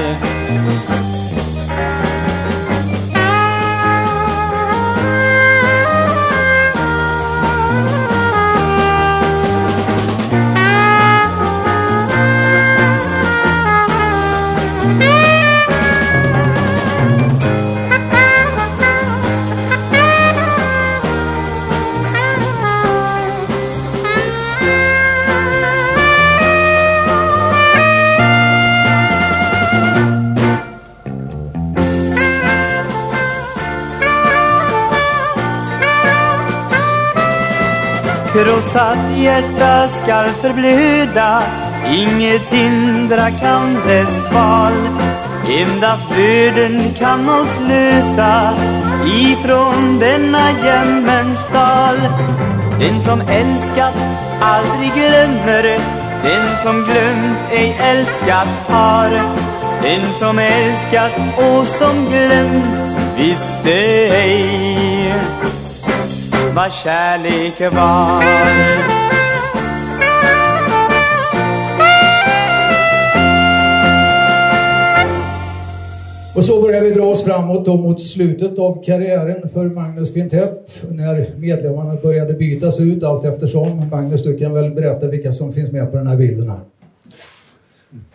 Att hjärta skall förblöda Inget hindra kan dess kval. Endast döden kan oss lösa Ifrån denna jämmerns dal. Den som älskat aldrig glömmer. Den som glömt ej älskat har. Den som älskat och som glömt visste ej vad kärlek var Och så börjar vi dra oss framåt då mot slutet av karriären för Magnus Quintett när medlemmarna började bytas ut allt eftersom. Magnus, du kan väl berätta vilka som finns med på den här bilden här.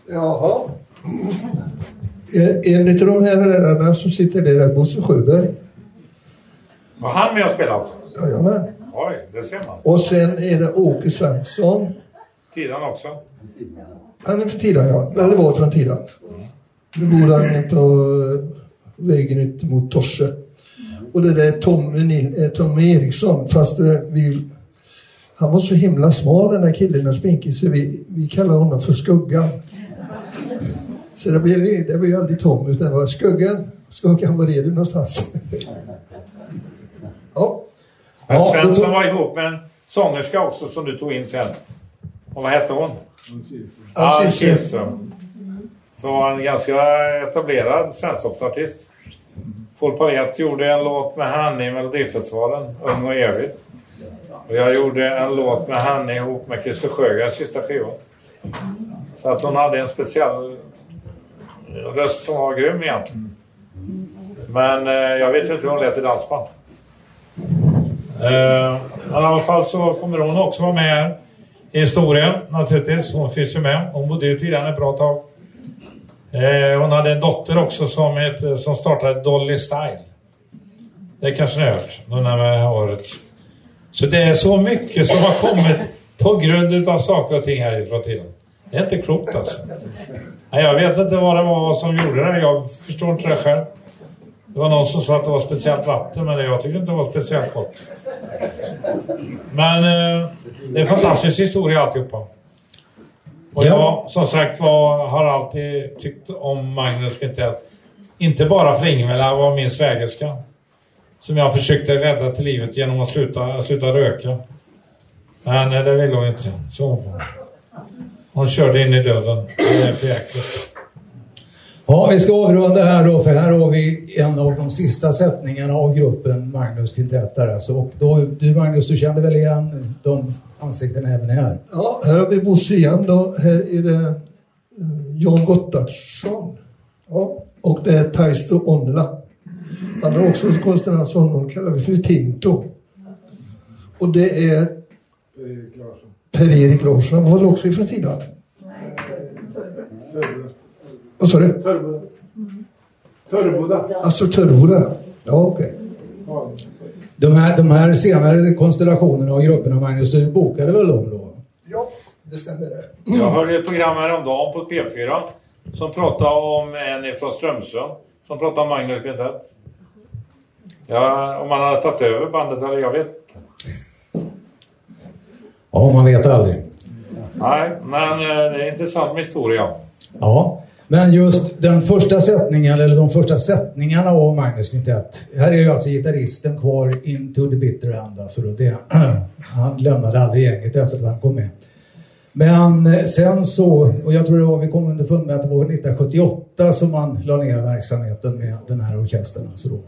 Jaha. En- En av de här herrarna som sitter där är Bosse Sjöberg. Var han med och spelade? Jajamän. Oj, det ser man. Och sen är det Åke Svensson. Tidan också. Han är från Tidan, ja. Eller var från Tidan. Nu bor han på vägen ut mot Torse. Och det där är Tommy, eh, Tommy Eriksson, fast eh, vi, han var så himla smal den där killen och spinkig så vi, vi kallar honom för Skuggan. Så det blev, det blev aldrig Tom utan det var Skuggan. Skuggan, var är du någonstans? Ja. Men Ja, Svensson då- var ihop med en sångerska också som du tog in sen. Och vad hette hon? Ann Kihlström. Så var en ganska etablerad svensktoppsartist. Paul Palett gjorde en låt med henne i Melodifestivalen, Ung och evig. Och jag gjorde en låt med henne ihop med Christer Sjögrens sista skiva. Så att hon hade en speciell röst som var grym egentligen. Men eh, jag vet ju inte hur hon lät i dansband. Eh, I alla fall så kommer hon också vara med här i historien naturligtvis. Hon finns ju med. Hon bodde ju tidigare ett bra tag. Eh, hon hade en dotter också som, het, som startade Dolly Style. Det kanske ni har hört det här året. Så det är så mycket som har kommit på grund av saker och ting härifrån tiden. Det är inte klokt alltså. Nej, jag vet inte vad det var som gjorde det. Jag förstår inte det själv. Det var någon som sa att det var speciellt vatten, men jag tyckte inte det var speciellt gott. Men eh, det är en fantastisk historia alltihopa. Och jag, som sagt var, har alltid tyckt om Magnus Quintett. Inte bara för Ingela, var min svägerska. Som jag försökte rädda till livet genom att sluta, sluta röka. Men eh, det ville hon inte. Så hon, hon körde in i döden. Det är för jäkligt. Ja, vi ska avrunda här då, för här har vi en av de sista sättningarna av gruppen Magnus Quintett där alltså. Och då, du Magnus, du kände väl igen de ansiktena även här? Ja, här har vi Bosse igen då. Här är det eh, Jan Gottardsson. Ja, och det är Taisto Onnela. Han har också så honom kallar vi för Tinto. Och det är Per-Erik Larsson. Han var också ifrån Tidan? Vad sa du? Törreboda. Alltså Törreboda? Ja, okej. De här, de här senare konstellationerna och grupperna, Magnus, du bokade väl dem då? Ja, det stämmer det. Jag hörde ett program häromdagen på P4 som pratade om en från Strömsund som pratade om Magnus Quintett. Ja, om han hade tagit över bandet eller jag vet. Ja, man vet aldrig. Nej, men eh, det är intressant med historia. Ja, men just den första sättningen, eller de första sättningarna av Magnus Quintett. Här är ju alltså gitarristen kvar into the bitter end. Alltså då det, han lämnade aldrig gänget efter att han kom med. Men eh, sen så, och jag tror det var, vi kom underfund med att det var 1978 som man la ner verksamheten med den här orkestern. Alltså då.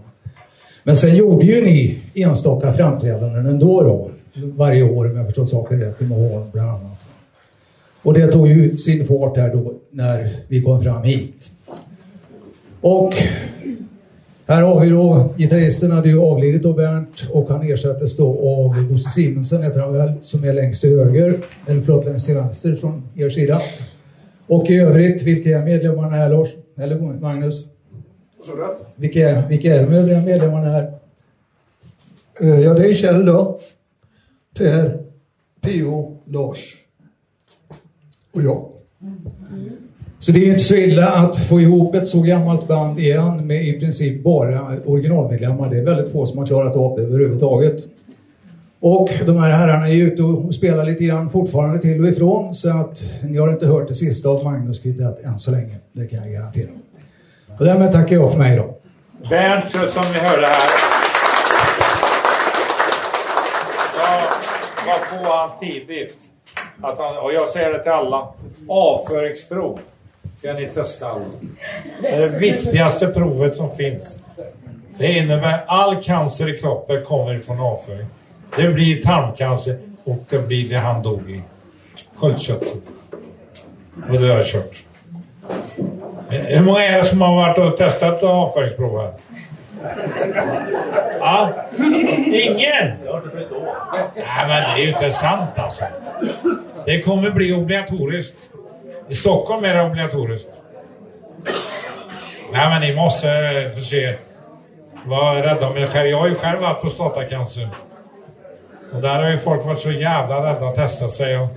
Men sen gjorde ju ni enstaka framträdanden ändå då. Varje år om jag förstått saken rätt, i Moholm bland annat. Och det tog ju sin fart här då när vi kom fram hit. Och här har vi då, gitarristen hade ju avlidit då Bernt och han ersattes då av Bosse Simonsen heter han väl, som är längst till höger, eller förlåt längst till vänster från er sida. Och i övrigt, vilka är medlemmarna här Lars? Eller Magnus? Vilka är, vilka är de övriga medlemmarna här? Eh, Ja, det är Kjell då. Per, P.O., Lars och jag. Så det är ju inte så illa att få ihop ett så gammalt band igen med i princip bara originalmedlemmar. Det är väldigt få som har klarat av det överhuvudtaget. Och de här herrarna är ute och spelar lite grann fortfarande till och ifrån så att ni har inte hört det sista av Magnus Quintett än så länge. Det kan jag garantera. Och därmed tackar jag för mig då. Bernt, som ni hörde här. Jag var på han tidigt. Att han, och jag säger det till alla. Avföringsprov ska ni testa alla. Det är det viktigaste provet som finns. Det innebär all cancer i kroppen kommer ifrån avföring. Det blir tarmcancer och det blir det han dog i. Sköldkörteln. Och det har jag kört. Hur många är det som har varit och testat avföringsprov här? Ja? Ingen? Nej, men det är ju inte sant alltså. Det kommer bli obligatoriskt. I Stockholm är det obligatoriskt. Nej, men ni måste eh, förse Var rädda om er själv. Jag har ju själv varit på prostatacancer. Och där har ju folk varit så jävla rädda att testa sig. Och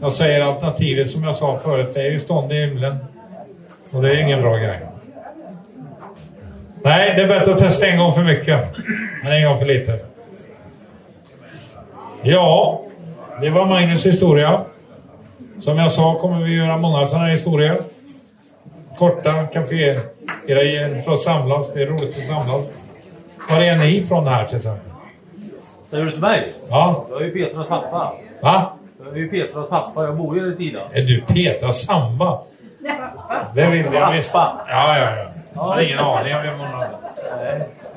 jag säger alternativet som jag sa förut, det är ju stånd i himlen. Och det är ingen bra grej. Nej, det är bättre att testa en gång för mycket än en gång för lite. Ja, det var Magnus historia. Som jag sa kommer vi göra många sådana här historier. Korta kafégrejer för att samlas. Det är roligt att samlas. Var är ni ifrån här till exempel? Säger du till mig? Ja. Jag är ju Petras pappa. Va? Jag är ju Petras pappa. Jag bor ju i Tida. Är du Petra Samba? Det vill jag visst. Ja, ja, ja. Jag har ingen aning om vem hon hade.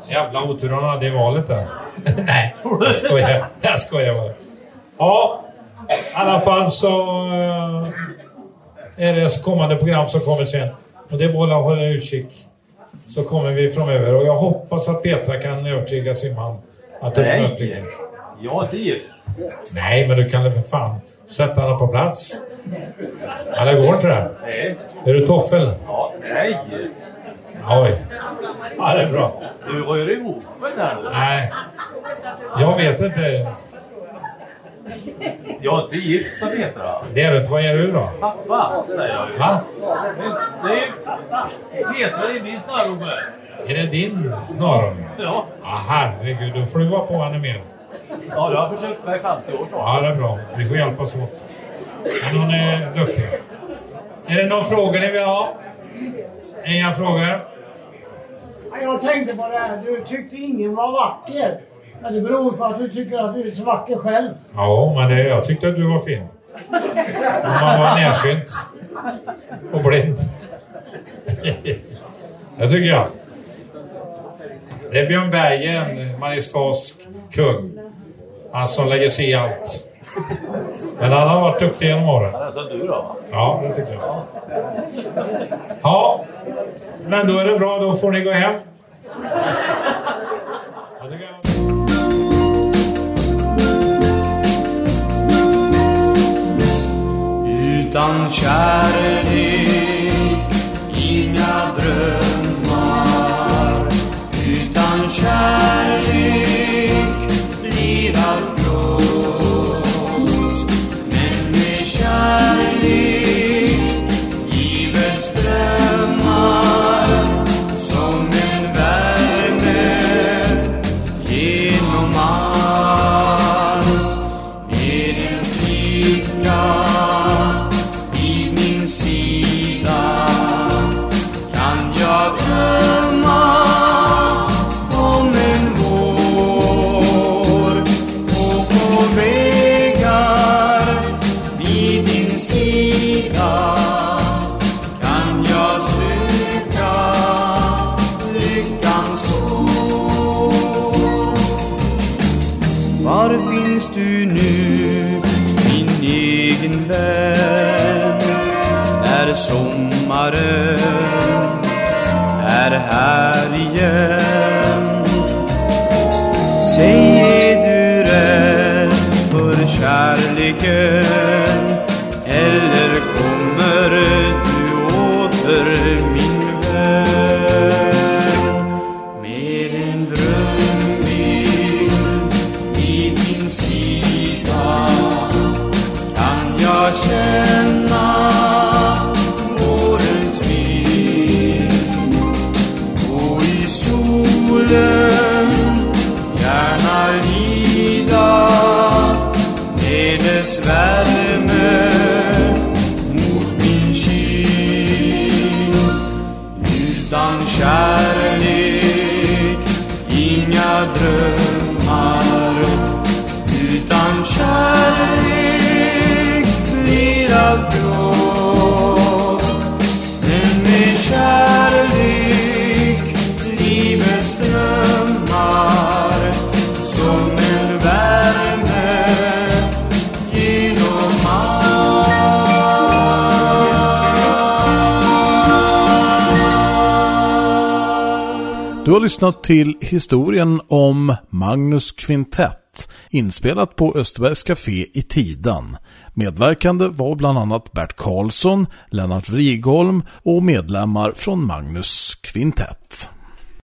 Jävla otur hon hade i valet där. Nej, jag skojar. Jag skojar bara. Ja, i alla fall så eh, är det kommande program som kommer sen. Och det är bara att hålla utkik. Så kommer vi framöver. Och jag hoppas att Petra kan övertyga sin man att öppna upp lite. Jag är gift. Nej, men du kan väl för fan sätta honom på plats? Eller går inte det? Nej. Är du toffel? Ja, nej. Oj. Ja, det är bra. Du rör ihop den här. Nej. Jag vet inte. Jag är inte gift med Petra. Det är du. Vad är du då? Pappa, säger jag ju. Va? Men Det är Petra är min snarunge. Är det din norrunge? Ja. Ja, herregud. Då får du vara på henne mer. Ja, jag har försökt mig i 50 år snart. Ja, det är bra. Vi får hjälpas åt. Men hon är duktig. Är det någon fråga ni vill ha? Inga frågor? Jag tänkte på det här, du tyckte ingen var vacker. Men det beror på att du tycker att du är så vacker själv. Ja, men det, jag tyckte att du var fin. Om man var närsynt. Och blind. det tycker jag. Det är Björn Berger, en Mariestads kung. Han som lägger sig i allt. Men han har varit duktig genom åren. Han är som du då. Ja, det tycker jag. Ja, men då är det bra. Då får ni gå hem. Jag tycker har lyssnat till historien om Magnus Quintett, inspelat på Österbergs Café i Tidan. Medverkande var bland annat Bert Karlsson, Lennart Righolm och medlemmar från Magnus Quintett.